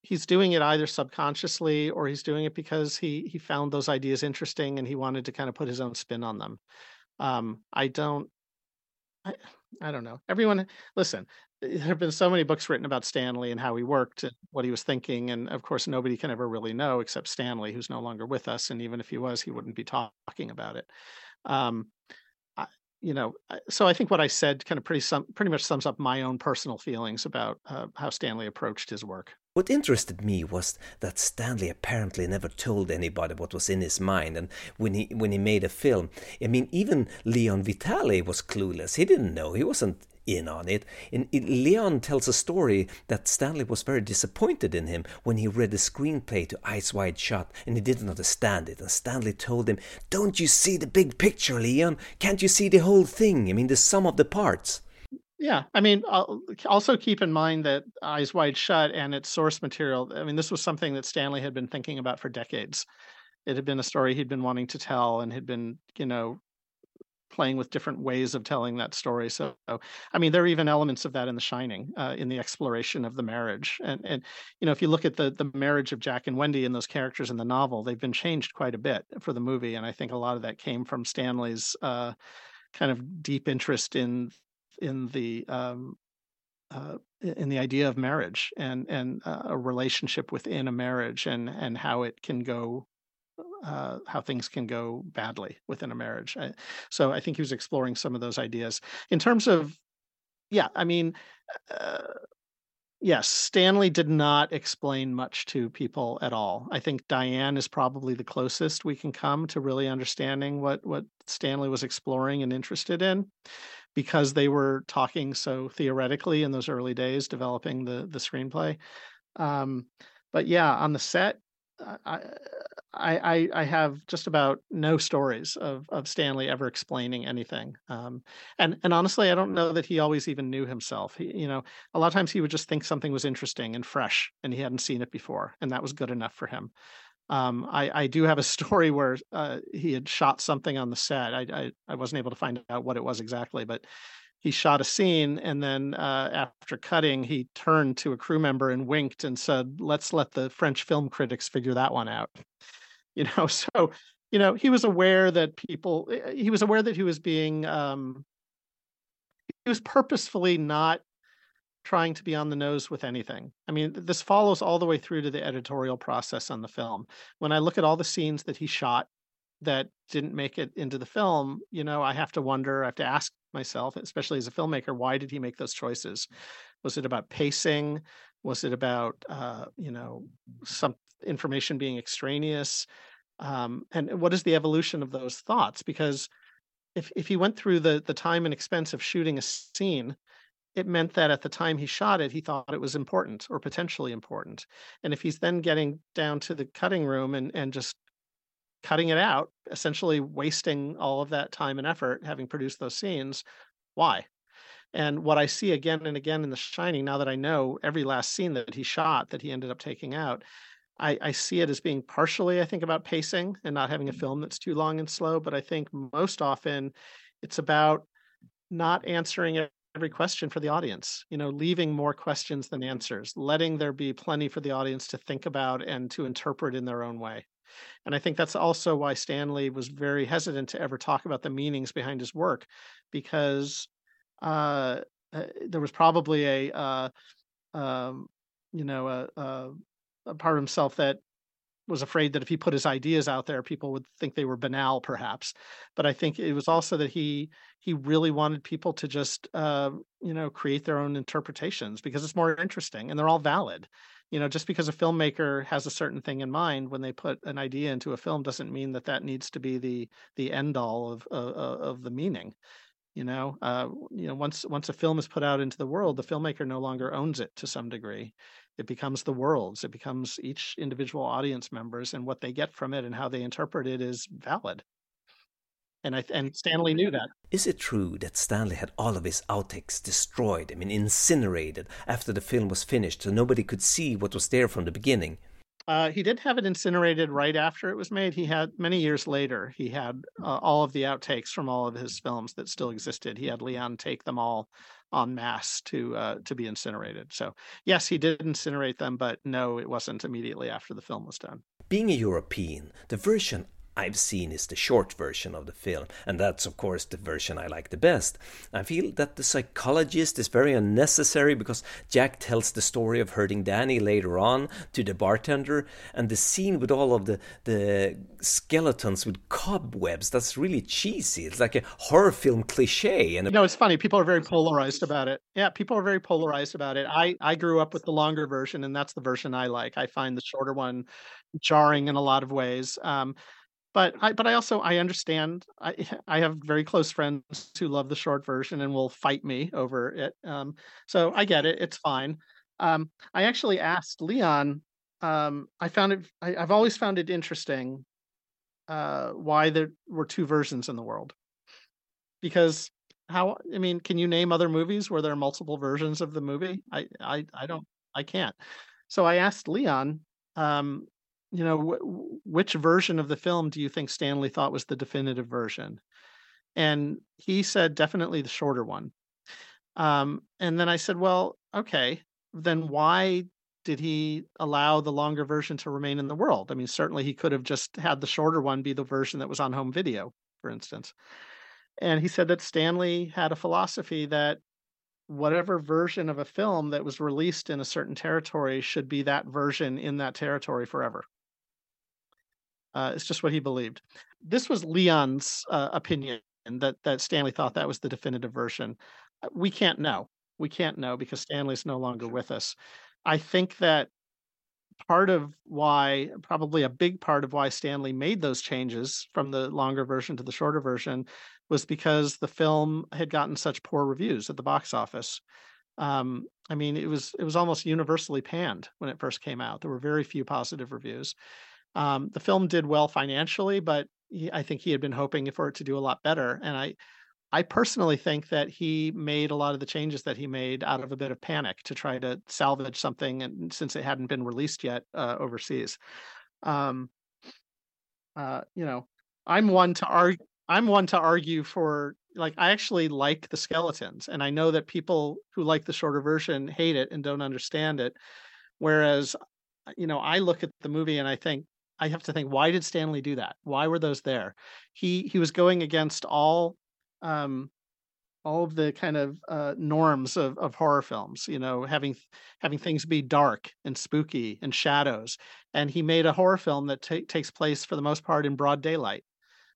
he's doing it either subconsciously or he's doing it because he he found those ideas interesting and he wanted to kind of put his own spin on them. Um, I don't, I, I don't know. Everyone, listen. There have been so many books written about Stanley and how he worked and what he was thinking, and of course, nobody can ever really know except Stanley, who's no longer with us. And even if he was, he wouldn't be talking about it. Um, you know, so I think what I said kind of pretty sum, pretty much sums up my own personal feelings about uh, how Stanley approached his work. What interested me was that Stanley apparently never told anybody what was in his mind, and when he when he made a film, I mean, even Leon Vitali was clueless. He didn't know. He wasn't in on it. And it, Leon tells a story that Stanley was very disappointed in him when he read the screenplay to Eyes Wide Shut and he didn't understand it. And Stanley told him, Don't you see the big picture, Leon? Can't you see the whole thing? I mean, the sum of the parts. Yeah, I mean, also keep in mind that Eyes Wide Shut and its source material. I mean, this was something that Stanley had been thinking about for decades. It had been a story he'd been wanting to tell and had been, you know, playing with different ways of telling that story. So, I mean, there are even elements of that in The Shining, uh, in the exploration of the marriage. And and you know, if you look at the the marriage of Jack and Wendy and those characters in the novel, they've been changed quite a bit for the movie, and I think a lot of that came from Stanley's uh, kind of deep interest in in the um, uh, in the idea of marriage and and uh, a relationship within a marriage and and how it can go uh, how things can go badly within a marriage. I, so I think he was exploring some of those ideas in terms of, yeah, I mean, uh, yes, Stanley did not explain much to people at all. I think Diane is probably the closest we can come to really understanding what what Stanley was exploring and interested in because they were talking so theoretically in those early days developing the the screenplay um, but yeah on the set I, I, I have just about no stories of, of Stanley ever explaining anything. Um, and, and honestly, I don't know that he always even knew himself. He, you know, a lot of times he would just think something was interesting and fresh and he hadn't seen it before. And that was good enough for him. Um, I, I do have a story where uh, he had shot something on the set. I, I, I wasn't able to find out what it was exactly, but he shot a scene and then uh, after cutting he turned to a crew member and winked and said let's let the french film critics figure that one out you know so you know he was aware that people eh, he was aware that he was being um he was purposefully not trying to be on the nose with anything i mean this follows all the way through to the editorial process on the film when i look at all the scenes that he shot that didn't make it into the film, you know, I have to wonder, I have to ask myself, especially as a filmmaker, why did he make those choices? Was it about pacing? Was it about uh, you know some information being extraneous? Um, and what is the evolution of those thoughts? Because if if he went through the the time and expense of shooting a scene, it meant that at the time he shot it, he thought it was important or potentially important. And if he's then getting down to the cutting room and and just cutting it out, essentially wasting all of that time and effort having produced those scenes, why? And what I see again and again in The Shining, now that I know every last scene that he shot that he ended up taking out, I, I, see it as being partially, I think, about pacing and not having a mm-hmm. film that's too long and slow. But I think most often it's about not answering every question for the audience, you know, leaving more questions than answers, letting there be plenty for the audience to think about and to interpret in their own way. And I think that's also why Stanley was very hesitant to ever talk about the meanings behind his work, because uh, uh there was probably a, uh, um, you know, a, a, a part of himself that was afraid that if he put his ideas out there, people would think they were banal, perhaps. But I think it was also that he he really wanted people to just uh, you know create their own interpretations because it's more interesting and they're all valid. You know, just because a filmmaker has a certain thing in mind when they put an idea into a film doesn't mean that that needs to be the the end all of of, of the meaning. You know, uh, you know, once once a film is put out into the world, the filmmaker no longer owns it to some degree it becomes the world's it becomes each individual audience members and what they get from it and how they interpret it is valid and I and Stanley knew that. Is it true that Stanley had all of his outtakes destroyed, I mean incinerated, after the film was finished, so nobody could see what was there from the beginning? Uh, he did have it incinerated right after it was made. He had many years later. He had uh, all of the outtakes from all of his films that still existed. He had Leon take them all en masse to uh, to be incinerated. So yes, he did incinerate them, but no, it wasn't immediately after the film was done. Being a European, the version I've seen is the short version of the film, and that's of course the version I like the best. I feel that the psychologist is very unnecessary because Jack tells the story of hurting Danny later on to the bartender, and the scene with all of the, the skeletons with cobwebs, that's really cheesy. It's like a horror film cliche. And you know, it's funny, people are very polarized about it. Yeah, people are very polarized about it. I, I grew up with the longer version, and that's the version I like. I find the shorter one jarring in a lot of ways. Um, but I but I also I understand I I have very close friends who love the short version and will fight me over it. Um, so I get it; it's fine. Um, I actually asked Leon. Um, I found it. I, have always found it interesting uh, why there were two versions in the world. Because how? I mean, can you name other movies where there are multiple versions of the movie? I I I don't. I can't. So I asked Leon um, you know, wh- which version of the film do you think Stanley thought was the definitive version? And he said definitely the shorter one. Um, and then I said, well, okay, then why did he allow the longer version to remain in the world? I mean, certainly he could have just had the shorter one be the version that was on home video, for instance. And he said that Stanley had a philosophy that whatever version of a film that was released in a certain territory should be that version in that territory forever. Uh, it's just what he believed. This was Leon's uh, opinion that that Stanley thought that was the definitive version. Uh, we can't know. We can't know because Stanley's no longer with us. I think that part of why, probably a big part of why Stanley made those changes from the longer version to the shorter version, was because the film had gotten such poor reviews at the box office. Um, I mean, it was it was almost universally panned when it first came out. There were very few positive reviews. Um, the film did well financially, but he, I think he had been hoping for it to do a lot better. And I, I personally think that he made a lot of the changes that he made out of a bit of panic to try to salvage something, and since it hadn't been released yet uh, overseas, um, uh, you know, I'm one to argue. I'm one to argue for like I actually like the skeletons, and I know that people who like the shorter version hate it and don't understand it. Whereas, you know, I look at the movie and I think I have to think, why did Stanley do that? Why were those there? He he was going against all um, all of the kind of uh, norms of, of horror films, you know, having having things be dark and spooky and shadows. And he made a horror film that t- takes place for the most part in broad daylight,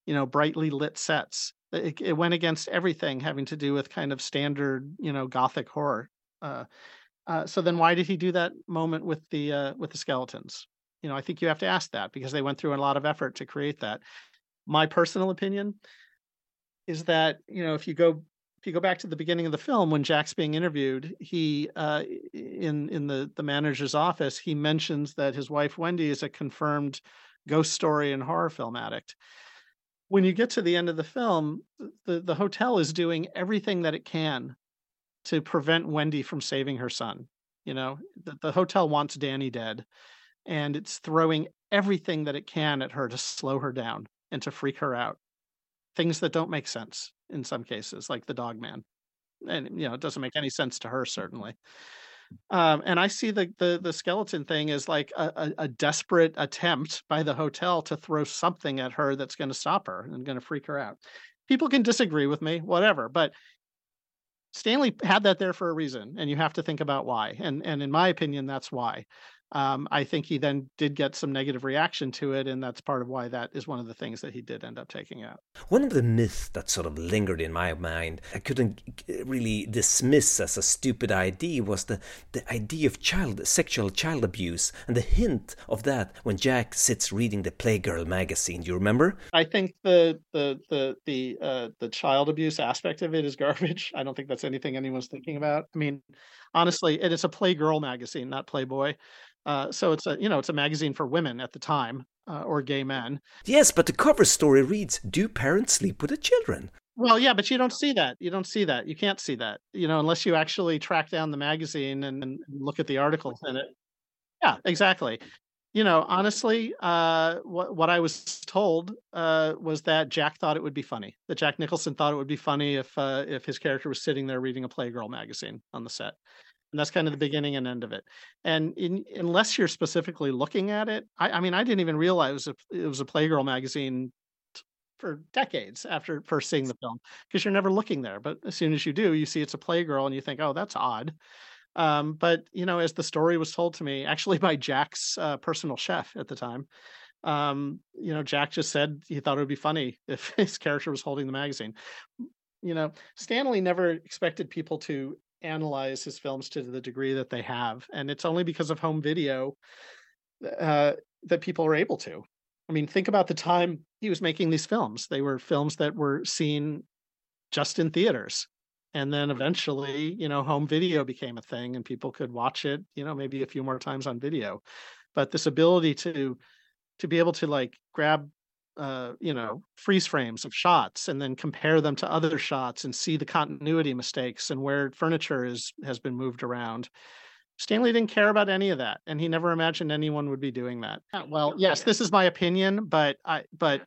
you know, brightly lit sets. It, it, went against everything having to do with kind of standard, you know, gothic horror. Uh, Uh, so then why did he do that moment with the uh, with the skeletons? You know, I think you have to ask that because they went through a lot of effort to create that. My personal opinion is that you know if you go if you go back to the beginning of the film when Jack's being interviewed, he uh, in in the the manager's office he mentions that his wife Wendy is a confirmed ghost story and horror film addict. When you get to the end of the film, the the hotel is doing everything that it can to prevent Wendy from saving her son. You know, the, the hotel wants Danny dead, and it's throwing everything that it can at her to slow her down and to freak her out. Things that don't make sense in some cases, like the dog man. And you know, it doesn't make any sense to her, certainly. Um, and I see the, the the skeleton thing as like a, a, a desperate attempt by the hotel to throw something at her that's going to stop her and going to freak her out. People can disagree with me, whatever, but Stanley had that there for a reason, and you have to think about why. And and in my opinion, that's why. Um, I think he then did get some negative reaction to it, and that's part of why that is one of the things that he did end up taking out. One of the myths that sort of lingered in my mind, I couldn't really dismiss as a stupid idea, was the, the idea of child sexual child abuse, and the hint of that when Jack sits reading the Playgirl magazine. Do you remember? I think the the the the uh, the child abuse aspect of it is garbage. I don't think that's anything anyone's thinking about. I mean, honestly, it is a Playgirl magazine, not Playboy. Uh, so it's a you know it's a magazine for women at the time uh, or gay men. Yes, but the cover story reads, "Do parents sleep with the children?" Well, yeah, but you don't see that. You don't see that. You can't see that. You know, unless you actually track down the magazine and, and look at the articles in it. Yeah, exactly. You know, honestly, uh, what what I was told uh, was that Jack thought it would be funny. That Jack Nicholson thought it would be funny if uh, if his character was sitting there reading a Playgirl magazine on the set and that's kind of the beginning and end of it. And in, unless you're specifically looking at it, I, I mean, I didn't even realize it was a, it was a Playgirl magazine for decades after first seeing the film because you're never looking there. But as soon as you do, you see it's a Playgirl and you think, oh, that's odd. Um, but you know, as the story was told to me, actually by Jack's uh, personal chef at the time, um, you know, Jack just said he thought it would be funny if his character was holding the magazine. You know, Stanley never expected people to analyze his films to the degree that they have, and it's only because of home video uh, that people are able to. I mean, think about the time he was making these films. They were films that were seen just in theaters. And then eventually, you know, home video became a thing and people could watch it, you know, maybe a few more times on video. But this ability to to be able to like grab uh, you know freeze frames of shots and then compare them to other shots and see the continuity mistakes and where furniture is has been moved around. Stanley didn't care about any of that and he never imagined anyone would be doing that. Well yes this is my opinion but i but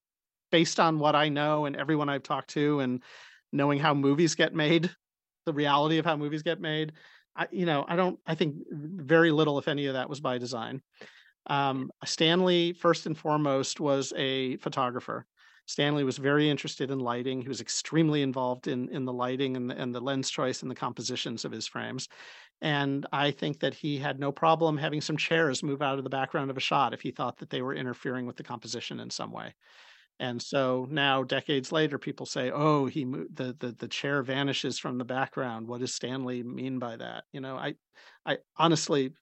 based on what i know and everyone i've talked to and knowing how movies get made the reality of how movies get made i you know i don't i think very little if any of that was by design um, Stanley, first and foremost, was a photographer. Stanley was very interested in lighting. He was extremely involved in in the lighting and the, and the lens choice and the compositions of his frames. And I think that he had no problem having some chairs move out of the background of a shot if he thought that they were interfering with the composition in some way. And so now, decades later, people say, "Oh, he moved, the the the chair vanishes from the background." What does Stanley mean by that? You know, I, I honestly,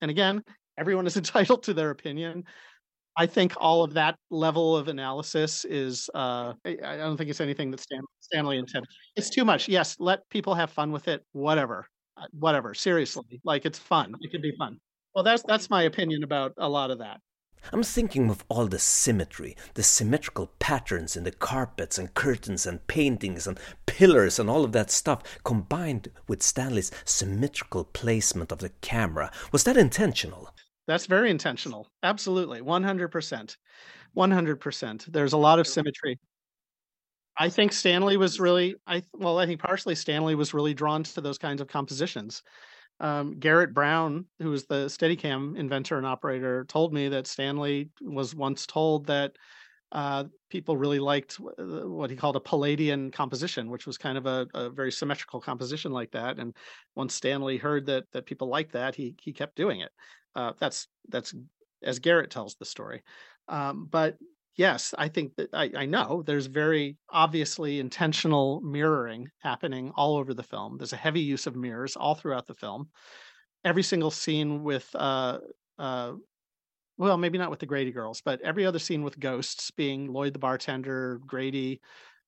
and again, everyone is entitled to their opinion. I think all of that level of analysis is uh, I don't think it's anything that Stan, Stanley intended. It's too much. Yes, let people have fun with it. Whatever, uh, whatever. Seriously, like it's fun. It can be fun. Well, that's that's my opinion about a lot of that. I'm thinking of all the symmetry, the symmetrical patterns in the carpets and curtains and paintings and pillars and all of that stuff combined with Stanley's symmetrical placement of the camera. Was that intentional? That's very intentional. Absolutely. 100%. 100%. There's a lot of symmetry. I think Stanley was really I well, I think partially Stanley was really drawn to those kinds of compositions. Um, Garrett Brown, who was the Steadicam inventor and operator, told me that Stanley was once told that uh, people really liked uh, what he called a Palladian composition, which was kind of a, a, very symmetrical composition like that. And once Stanley heard that that people liked that, he he kept doing it. Uh, that's that's as Garrett tells the story. Um, but yes, I think that I, I, know there's very obviously intentional mirroring happening all over the film. There's a heavy use of mirrors all throughout the film. every single scene with uh, uh, well, maybe not with the Grady girls, but every other scene with ghosts being Lloyd the bartender, Grady,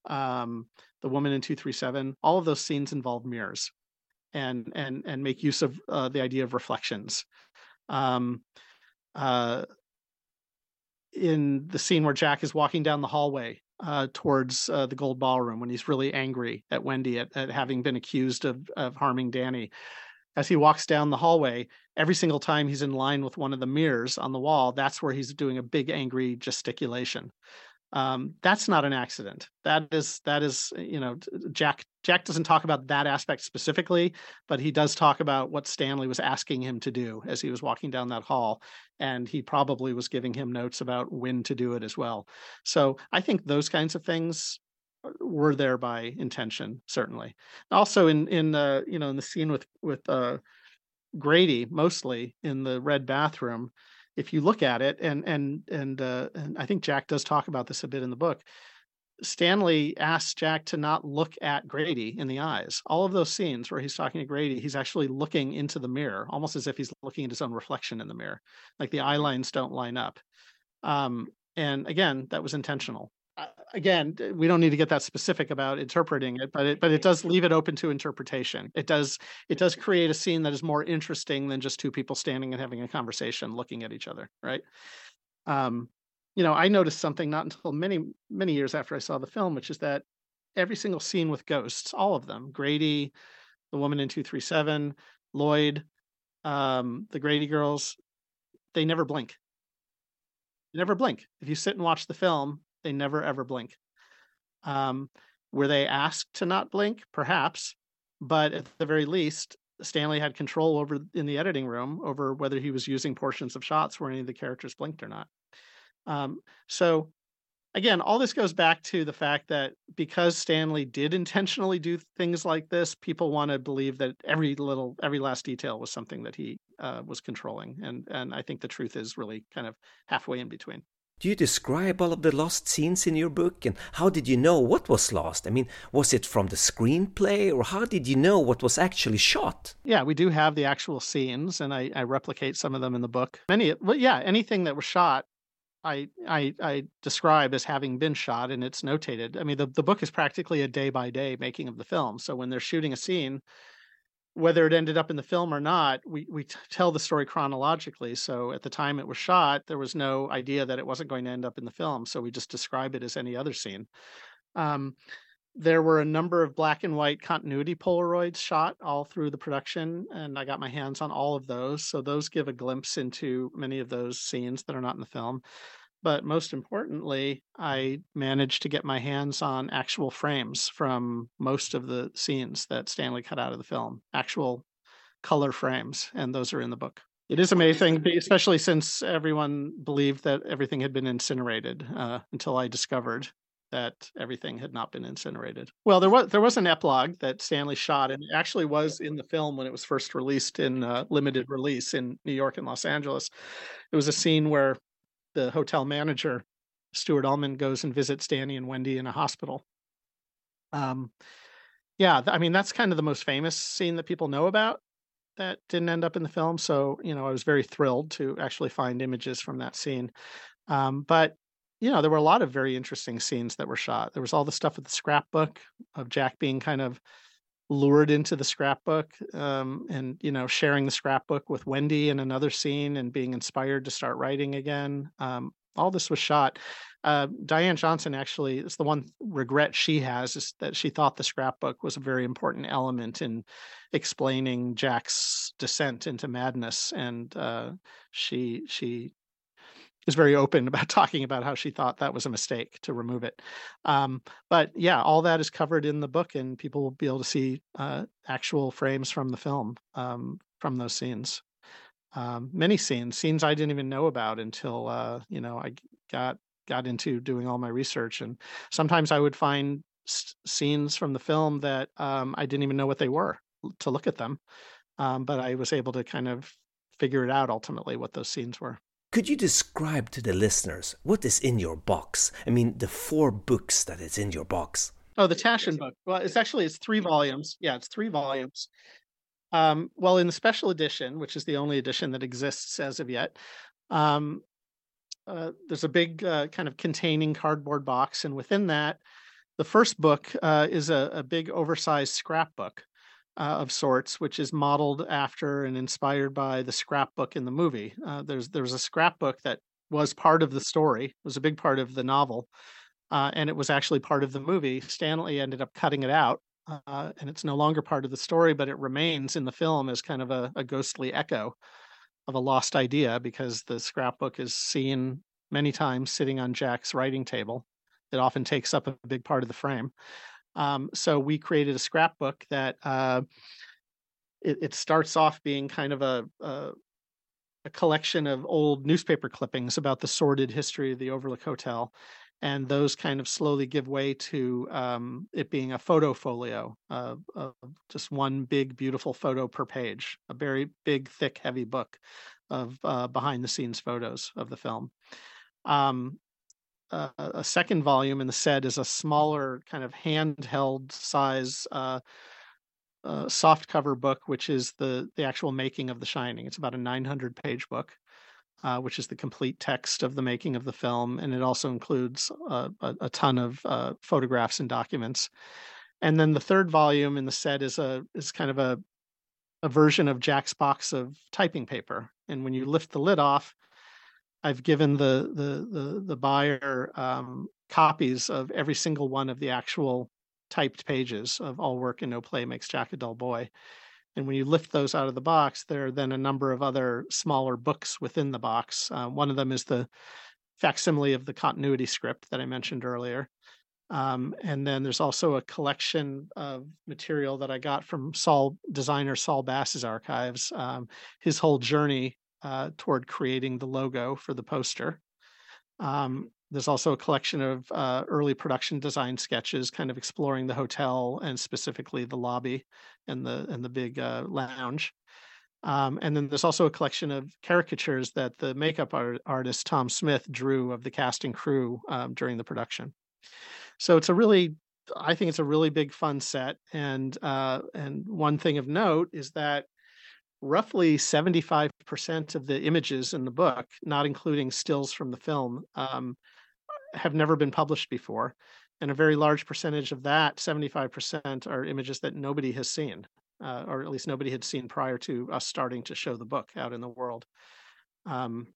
um, the woman in 237, all of those scenes involve mirrors and and and make use of uh, the idea of reflections. Um, uh, in the scene where Jack is walking down the hallway uh, towards uh, the Gold Ballroom when he's really angry at Wendy at, at having been accused of of harming Danny, as he walks down the hallway, every single time he's in line with one of the mirrors on the wall, that's where he's doing a big angry gesticulation. Um, that's not an accident. That is that is you know Jack Jack doesn't talk about that aspect specifically, but he does talk about what Stanley was asking him to do as he was walking down that hall, and he probably was giving him notes about when to do it as well. So I think those kinds of things were there by intention, certainly. Also, in in the you know in the scene with with uh, Grady, mostly in the red bathroom, if you look at it, and and and uh, and I think Jack does talk about this a bit in the book. Stanley asks Jack to not look at Grady in the eyes. All of those scenes where he's talking to Grady, he's actually looking into the mirror, almost as if he's looking at his own reflection in the mirror. Like the eye lines don't line up. Um, and again, that was intentional again, we don't need to get that specific about interpreting it, but it but it does leave it open to interpretation. It does it does create a scene that is more interesting than just two people standing and having a conversation, looking at each other, right? Um, you know, I noticed something not until many many years after I saw the film, which is that every single scene with ghosts, all of them, Grady, the woman in two three seven, Lloyd, um, the Grady girls, they never blink. They never blink. If you sit and watch the film, they never ever blink. Um, were they asked to not blink? Perhaps, but at the very least, Stanley had control over in the editing room over whether he was using portions of shots where any of the characters blinked or not. Um, so again, all this goes back to the fact that because Stanley did intentionally do things like this, people want to believe that every little, every last detail was something that he uh, was controlling, and and I think the truth is really kind of halfway in between. Do you describe all of the lost scenes in your book? And how did you know what was lost? I mean, was it from the screenplay or how did you know what was actually shot? Yeah, we do have the actual scenes and I, I replicate some of them in the book. Many, well, yeah, anything that was shot, I, I, I describe as having been shot and it's notated. I mean, the, the book is practically a day by day making of the film. So when they're shooting a scene, whether it ended up in the film or not, we we t- tell the story chronologically. So at the time it was shot, there was no idea that it wasn't going to end up in the film. So we just describe it as any other scene. Um, there were a number of black and white continuity Polaroids shot all through the production, and I got my hands on all of those. So those give a glimpse into many of those scenes that are not in the film. But most importantly, I managed to get my hands on actual frames from most of the scenes that Stanley cut out of the film, actual color frames, and those are in the book. It is amazing, especially since everyone believed that everything had been incinerated uh, until I discovered that everything had not been incinerated. Well, there was there was an epilogue that Stanley shot, and it actually was in the film when it was first released in uh, limited release in New York and Los Angeles. It was a scene where the hotel manager, Stuart Ullman, goes and visits Danny and Wendy in a hospital. Um, yeah, I mean that's kind of the most famous scene that people know about that didn't end up in the film. So you know, I was very thrilled to actually find images from that scene. Um, but you know, there were a lot of very interesting scenes that were shot. There was all the stuff with the scrapbook of Jack being kind of lured into the scrapbook um, and you know sharing the scrapbook with wendy in another scene and being inspired to start writing again um, all this was shot. Uh, diane johnson actually is the one regret she has is that she thought the scrapbook was a very important element in explaining jack's descent into madness and uh, she she was very open about talking about how she thought that was a mistake to remove it. Um, but yeah, all that is covered in the book, and people will be able to see uh, actual frames from the film um, from those scenes. Um, many scenes, scenes I didn't even know about until uh, you know I got got into doing all my research, and sometimes I would find s- scenes from the film that um, I didn't even know what they were to look at them, um, but I was able to kind of figure it out ultimately what those scenes were. Could you describe to the listeners what is in your box? I mean, the four books that is in your box. Oh, the Taschen book. Well, it's actually it's three volumes. Yeah, it's three volumes. Um, well, in the special edition, which is the only edition that exists as of yet, um, uh, there's a big uh, kind of containing cardboard box, and within that, the first book uh, is a, a, big oversized scrapbook uh, of sorts, which is modeled after and inspired by the scrapbook in the movie. Uh, there's there's a scrapbook that was part of the story, was a big part of the novel, uh, and it was actually part of the movie. Stanley ended up cutting it out, uh, and it's no longer part of the story, but it remains in the film as kind of a, a ghostly echo of a lost idea because the scrapbook is seen many times sitting on Jack's writing table. It often takes up a big part of the frame. Um, so we created a scrapbook that uh, it, it, starts off being kind of a, a, a collection of old newspaper clippings about the sordid history of the Overlook Hotel, and those kind of slowly give way to um, it being a photo folio, uh, uh, just one big beautiful photo per page, a very big, thick, heavy book of uh, behind the scenes photos of the film. Um, uh, a second volume in the set is a smaller kind of handheld size uh, uh, soft cover book, which is the the actual making of The Shining. It's about a 900 page book, uh, which is the complete text of the making of the film, and it also includes uh, a, a, ton of uh, photographs and documents. And then the third volume in the set is a is kind of a a version of Jack's box of typing paper. And when you lift the lid off, I've given the the the, the buyer um, copies of every single one of the actual typed pages of All Work and No Play Makes Jack a Dull Boy. And when you lift those out of the box, there are then a number of other smaller books within the box. Uh, one of them is the facsimile of the continuity script that I mentioned earlier. Um, and then there's also a collection of material that I got from Saul designer Saul Bass's archives. Um, his whole journey uh, toward creating the logo for the poster. Um, there's also a collection of uh, early production design sketches, kind of exploring the hotel and specifically the lobby and the and the big uh, lounge. Um, and then there's also a collection of caricatures that the makeup art- artist Tom Smith drew of the cast and crew um, during the production. So it's a really, I think it's a really big fun set. And uh, and one thing of note is that roughly 75% of the images in the book, not including stills from the film, um, have never been published before. And a very large percentage of that, 75%, are images that nobody has seen, uh, or at least nobody had seen prior to us starting to show the book out in the world. Um,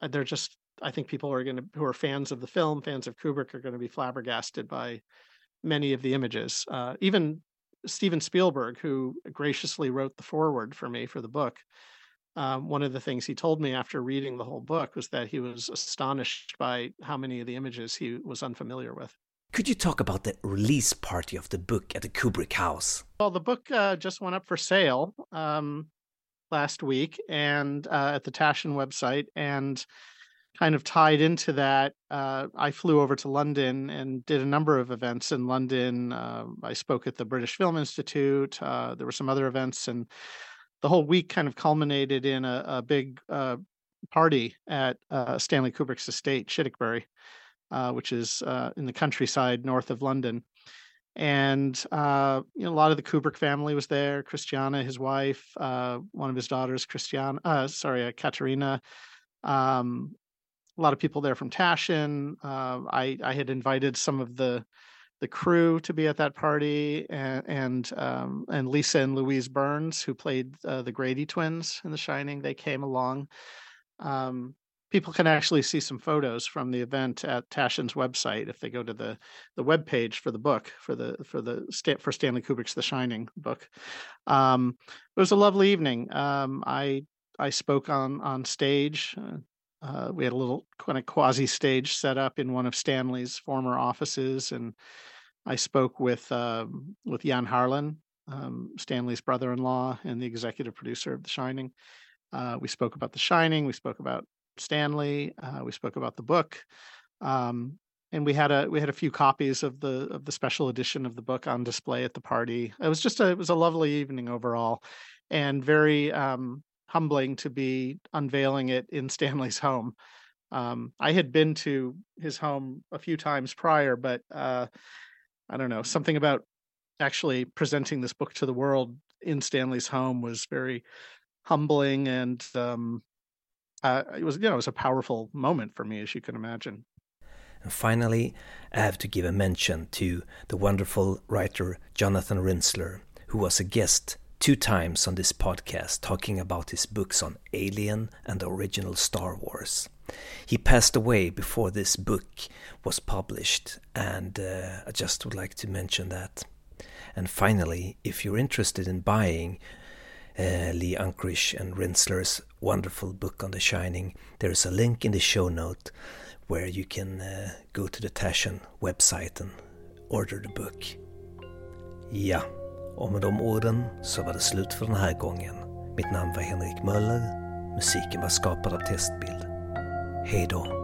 uh, they're just, I think people are going to, who are fans of the film, fans of Kubrick, are going to be flabbergasted by many of the images. Uh, even Steven Spielberg, who graciously wrote the foreword for me for the book, um, one of the things he told me after reading the whole book was that he was astonished by how many of the images he was unfamiliar with. Could you talk about the release party of the book at the Kubrick House? Well, the book uh, just went up for sale um, last week and uh, at the Taschen website, and kind of tied into that, uh, I flew over to London and did a number of events in London. Uh, I spoke at the British Film Institute. Uh, there were some other events, and the whole week kind of culminated in a, a big uh, party at uh, Stanley Kubrick's estate, Childwickbury, uh, which is in the countryside north of London. And you know, a lot of the Kubrick family was there. Christiana, his wife, one of his daughters, Christiana, sorry, Katerina, um, a lot of people there from Taschen. Uh, I I had invited some of the the crew to be at that party, and and, um, and Lisa and Louise Burns, who played uh, the Grady twins in The Shining, they came along. Um, people can actually see some photos from the event at Taschen's website if they go to the the web page for the book for the for the for Stanley Kubrick's The Shining book. Um, it was a lovely evening. Um, I I spoke on on stage. Uh, uh, we had a little kind of quasi stage set up in one of Stanley's former offices, and I spoke with um, with Jan Harlan, um, Stanley's brother-in-law and the executive producer of The Shining. Uh, we spoke about The Shining. We spoke about Stanley. Uh, we spoke about the book, um, and we had a we had a few copies of the of the special edition of the book on display at the party. It was just a it was a lovely evening overall, and very um, humbling to be unveiling it in Stanley's home. Um, I had been to his home a few times prior, but uh, I don't know something about actually presenting this book to the world in Stanley's home was very humbling and um, uh, it was you know it was a powerful moment for me as you can imagine. And finally, I have to give a mention to the wonderful writer Jonathan Rinzler, who was a guest two times on this podcast talking about his books on Alien and the original Star Wars. He passed away before this book was published, and uh, I just would like to mention that. And finally, if you're interested in buying uh, Lee Unkrich and Rinzler's wonderful book on The Shining, there's a link in the show note where you can uh, go to the Taschen website and order the book. Ja, och med de orden så var det slut för den här gången. Mitt namn var Henrik Möller. Musiken var skapad av Testbild. Hej då!